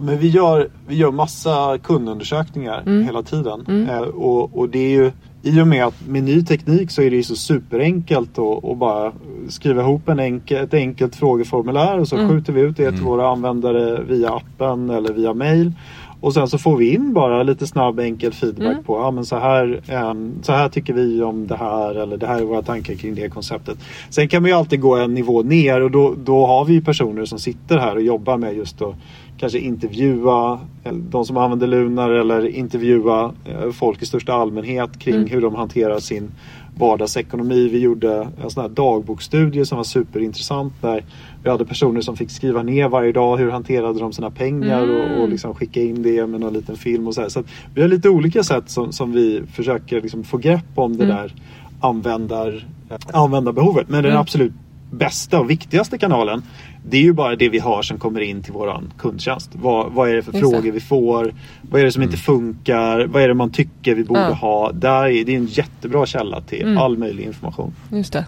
Men vi, gör, vi gör massa kundundersökningar Mm. hela tiden. Mm. Eh, och, och det är ju i och med att med ny teknik så är det ju så superenkelt att, bara skriva ihop en enkel, ett enkelt frågeformulär och så Mm. skjuter vi ut det till våra användare via appen eller via mail. Och sen så får vi in bara lite snabb enkel feedback Mm. på ja, men så, här, em, så här tycker vi om det här eller det här är våra tankar kring det konceptet. Sen kan man ju alltid gå en nivå ner och då, då har vi personer som sitter här och jobbar med just att kanske intervjua eh, de som använder Lunar eller intervjua eh, folk i största allmänhet kring Mm. hur de hanterar sin vardagsekonomi. Vi gjorde en sån här dagboksstudie som var superintressant där vi hade personer som fick skriva ner varje dag hur hanterade de sina pengar och, och liksom skicka in det med någon liten film och så här. Så vi har lite olika sätt som, som vi försöker liksom få grepp om det Mm. där användar, användarbehovet. Men den Mm. absolut bästa och viktigaste kanalen det är ju bara det vi har som kommer in till våran kundtjänst. Vad, vad är det för Just det. frågor vi får? Vad är det som inte funkar? Vad är det man tycker vi borde Ja. ha? Där är, det är en jättebra källa till Mm. all möjlig information. Just det.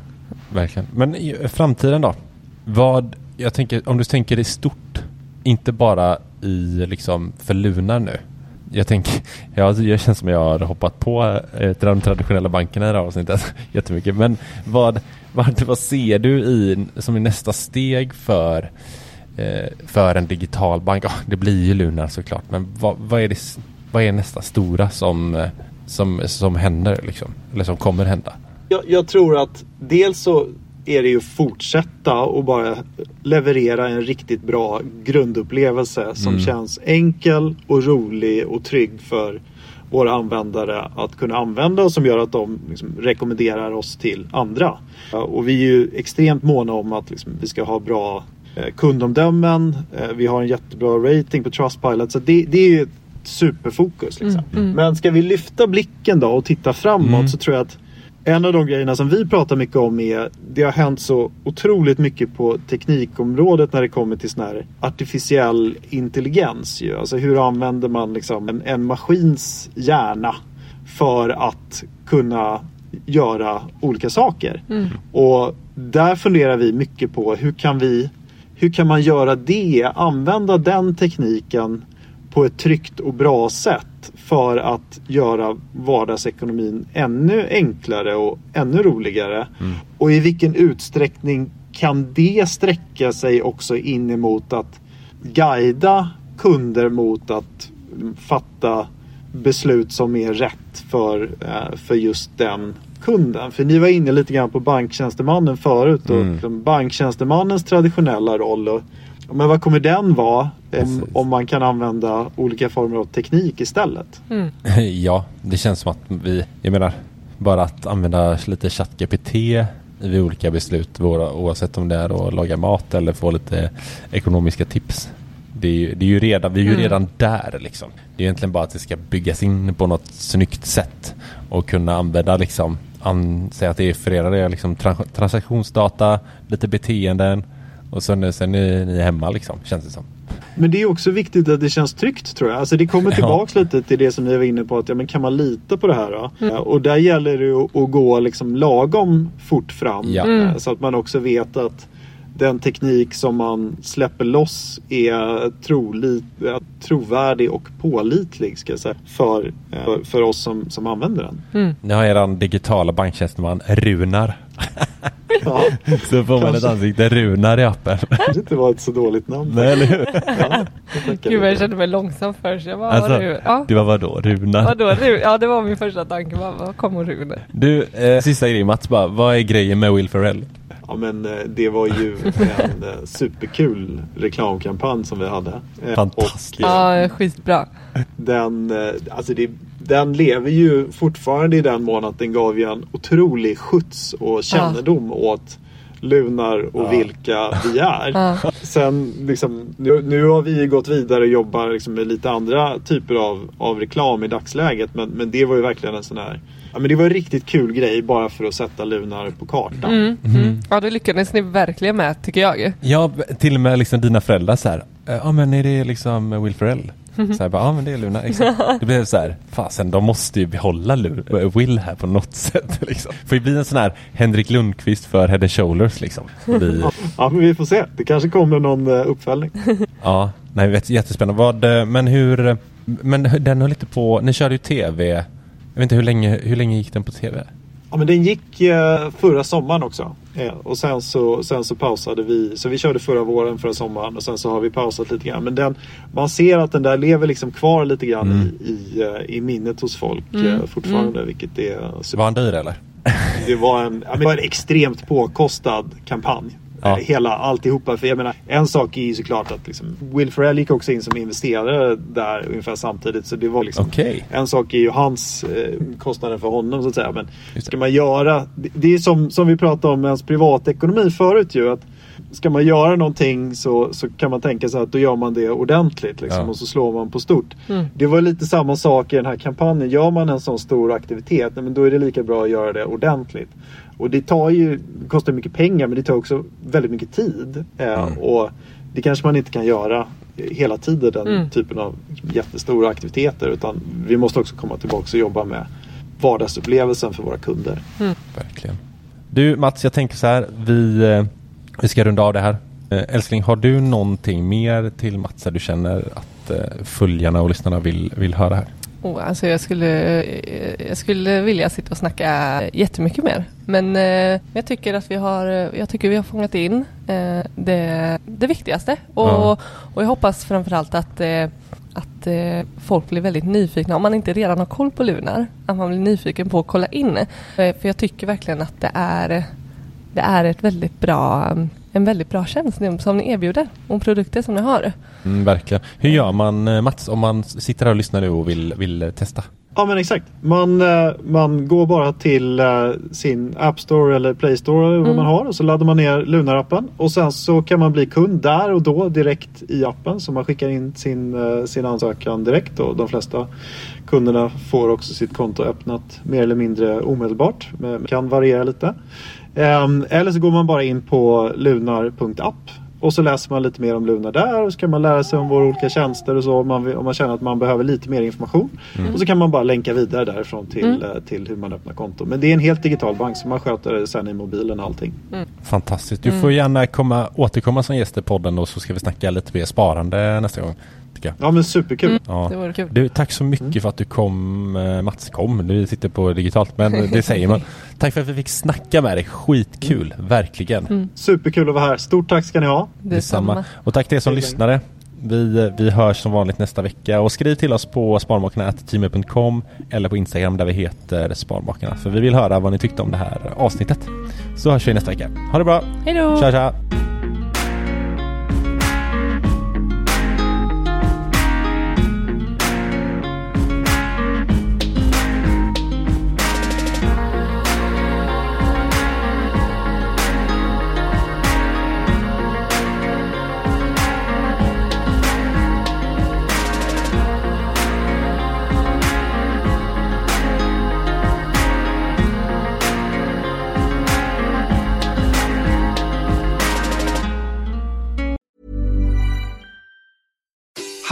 Verkligen. Men i framtiden då? Vad, jag tänker, om du tänker i stort, inte bara i liksom för Lunar nu. Jag tänker, jag, jag känns som jag har hoppat på eh, de traditionella bankerna i det här avsnittet jättemycket. Men vad, vad, vad ser du i, som är nästa steg för, eh, för en digital bank? Oh, det blir ju Lunar såklart, men vad, vad, är, det, vad är nästa stora som, eh, som, som händer liksom? Eller som kommer hända? Jag, jag tror att dels så är det ju att fortsätta och bara leverera en riktigt bra grundupplevelse som Mm. känns enkel och rolig och trygg för våra användare att kunna använda och som gör att de liksom rekommenderar oss till andra. Ja, Och vi är ju extremt måna om att liksom, vi ska ha bra eh, kundomdömen. Eh, vi har en jättebra rating på Trustpilot. Så det, det är ju ett superfokus. Liksom. Mm, mm. Men ska vi lyfta blicken då och titta framåt Mm. så tror jag att en av de grejerna som vi pratar mycket om är det har hänt så otroligt mycket på teknikområdet när det kommer till sån här artificiell intelligens. Ju. Alltså hur använder man liksom en, en maskins hjärna för att kunna göra olika saker. Mm. Och där funderar vi mycket på hur kan vi hur kan man göra det, använda den tekniken på ett tryggt och bra sätt för att göra vardagsekonomin ännu enklare och ännu roligare. Och i vilken utsträckning kan det sträcka sig också in emot att guida kunder mot att fatta beslut som är rätt för, eh, för just den kunden. För ni var inne lite grann på banktjänstemannen förut och Mm. banktjänstemannens traditionella roll. Och, men vad kommer den vara om, om man kan använda olika former av teknik istället? Ja, det känns som att vi, jag menar, bara att använda lite ChatGPT vid olika beslut, våra- oavsett om det är att laga mat eller få lite ekonomiska tips. Det är ju, det är ju redan, vi är ju redan där liksom. Det är egentligen bara att det ska byggas in på något snyggt sätt och kunna använda liksom, an, säga att det refererar det liksom trans, transaktionsdata, lite beteenden och sen, sen är ni hemma liksom, känns det som. Men det är också viktigt att det känns tryggt tror jag. Alltså det kommer tillbaks lite till det som ni var inne på. Att, ja, men kan man lita på det här? Då? Ja, Och där gäller det att, gå liksom lagom fort fram. Ja. eh, Så att man också vet att den teknik som man släpper loss är trolig, eh, trovärdig och pålitlig ska jag säga, för, eh, för, för oss som, som använder den. Ni har eran digitala banktjänsteman Runar. Ja, Så får man ett Kanske. ansikte Runar i appen. det inte var ett så dåligt namn. Nej, eller hur? Ja, tackar Gud vad jag för. kände mig långsam först. Jag bara, Alltså, alltså, ja. det var vadå? Runar? Vadå, ja det var min första tanke. Vad, vad kommer Rune? Du, eh, sista grejen Mats bara, vad är grejen med Will Ferrell? Ja men eh, det var ju en eh, superkul reklamkampanj som vi hade. Eh, Fantastiskt. Och, eh, Ja, skitbra. den, eh, alltså det, den lever ju fortfarande i den mån att den gav ju en otrolig skjuts och kännedom åt Lunar och vilka vi är. Ja. Sen liksom, nu, nu har vi gått vidare och jobbar liksom med lite andra typer av, av reklam i dagsläget. Men, men det var ju verkligen en sån här Ja men det var en riktigt kul grej bara för att sätta Lunar på kartan. Mm, mm. Ja, det lyckades ni verkligen med tycker jag. Ja, till och med liksom dina föräldrar så här. eh, Ja men är det liksom Will Ferrell? Så här, bara, ja men det är Luna. Liksom. Det blev så här, fasen de måste ju behålla Lu- Will här på något sätt. Liksom. Får ju bli en sån här Henrik Lundqvist för Head and Shoulders liksom. Vi, Ja men vi får se. Det kanske kommer någon eh, uppföljning. ja, nej vet, jättespännande. Vad, eh, men hur, eh, men den höll lite på, ni körde ju tv. Jag vet inte hur länge, hur länge gick den på tv? Ja men den gick eh, förra sommaren också. Eh, och sen så, sen så pausade vi. Så vi körde förra våren, förra sommaren och sen så har vi pausat lite grann. Men den, man ser att den där lever liksom kvar lite grann i, i, eh, i minnet hos folk eh, fortfarande. Vilket är super. Var han dyr eller? Det var en, ja, men det var en extremt påkostad kampanj. Ja. Hela alltihopa. För jag menar, en sak är ju såklart att liksom, Will Ferrell gick också in som investerare där ungefär samtidigt. Så det var liksom Okej. En sak är ju hans eh, kostnader för honom så att säga. Men ska man göra, det, det är som, som vi pratade om ens privatekonomi förut ju. Att ska man göra någonting så, så kan man tänka sig att då gör man det ordentligt liksom, Ja. och så slår man på stort. Det var lite samma sak i den här kampanjen. Gör man en sån stor aktivitet, men då är det lika bra att göra det ordentligt. Och det tar ju, det kostar mycket pengar men det tar också väldigt mycket tid. Eh, Och det kanske man inte kan göra hela tiden den typen av jättestora aktiviteter. Utan vi måste också komma tillbaka och jobba med vardagsupplevelsen för våra kunder. Verkligen. Du Mats, jag tänker så här. Vi, eh, vi ska runda av det här. Eh, älskling, har du någonting mer till Mats där du känner att följarna och lyssnarna vill, vill höra här? Oh, alltså jag, skulle, eh, jag skulle vilja sitta och snacka jättemycket mer. Men eh, jag, tycker att vi har, jag tycker vi har fångat in eh, det, det viktigaste. Och, Ja. och jag hoppas framförallt att, eh, att eh, folk blir väldigt nyfikna. Om man inte redan har koll på Lunar. Att man blir nyfiken på att kolla in. Eh, för jag tycker verkligen att det är, det är ett väldigt bra, en väldigt bra tjänst som ni erbjuder. Och produkter som ni har. Mm, verkligen. Hur gör man eh, Mats om man sitter här och lyssnar nu och vill, vill eh, testa? Ja men exakt. Man, eh, man går bara till sin App Store eller Play Store eller vad man har och så laddar man ner Lunar-appen. Och sen så kan man bli kund där och då direkt i appen. Så man skickar in sin, sin ansökan direkt och de flesta kunderna får också sitt konto öppnat mer eller mindre omedelbart. Men kan variera lite. Ehm, eller så går man bara in på lunar.app och så läser man lite mer om Lunar där och så kan man lära sig om våra olika tjänster och så om man, om man känner att man behöver lite mer information. Och så kan man bara länka vidare därifrån till, eh, till hur man öppnar konto. Men det är en helt digital bank så man sköter det sen i mobilen och allting. Fantastiskt. Du får gärna komma, återkomma som gäst i podden och så ska vi snacka lite mer sparande nästa gång. Tycker jag. Ja men superkul. Ja. Det vore kul. Du, tack så mycket för att du kom eh, Mats kom. Du sitter på digitalt men det säger man. Tack för att vi fick snacka med dig. Skitkul, verkligen. Superkul att vara här. Stort tack ska ni ha. Detsamma. Och tack till er som lyssnade. Vi, vi hörs som vanligt nästa vecka och skriv till oss på sparmakarna.gmail.com eller på Instagram där vi heter Sparmakarna. För vi vill höra vad ni tyckte om det här avsnittet. Så hörs vi nästa vecka. Ha det bra! Hej då! Tja tja!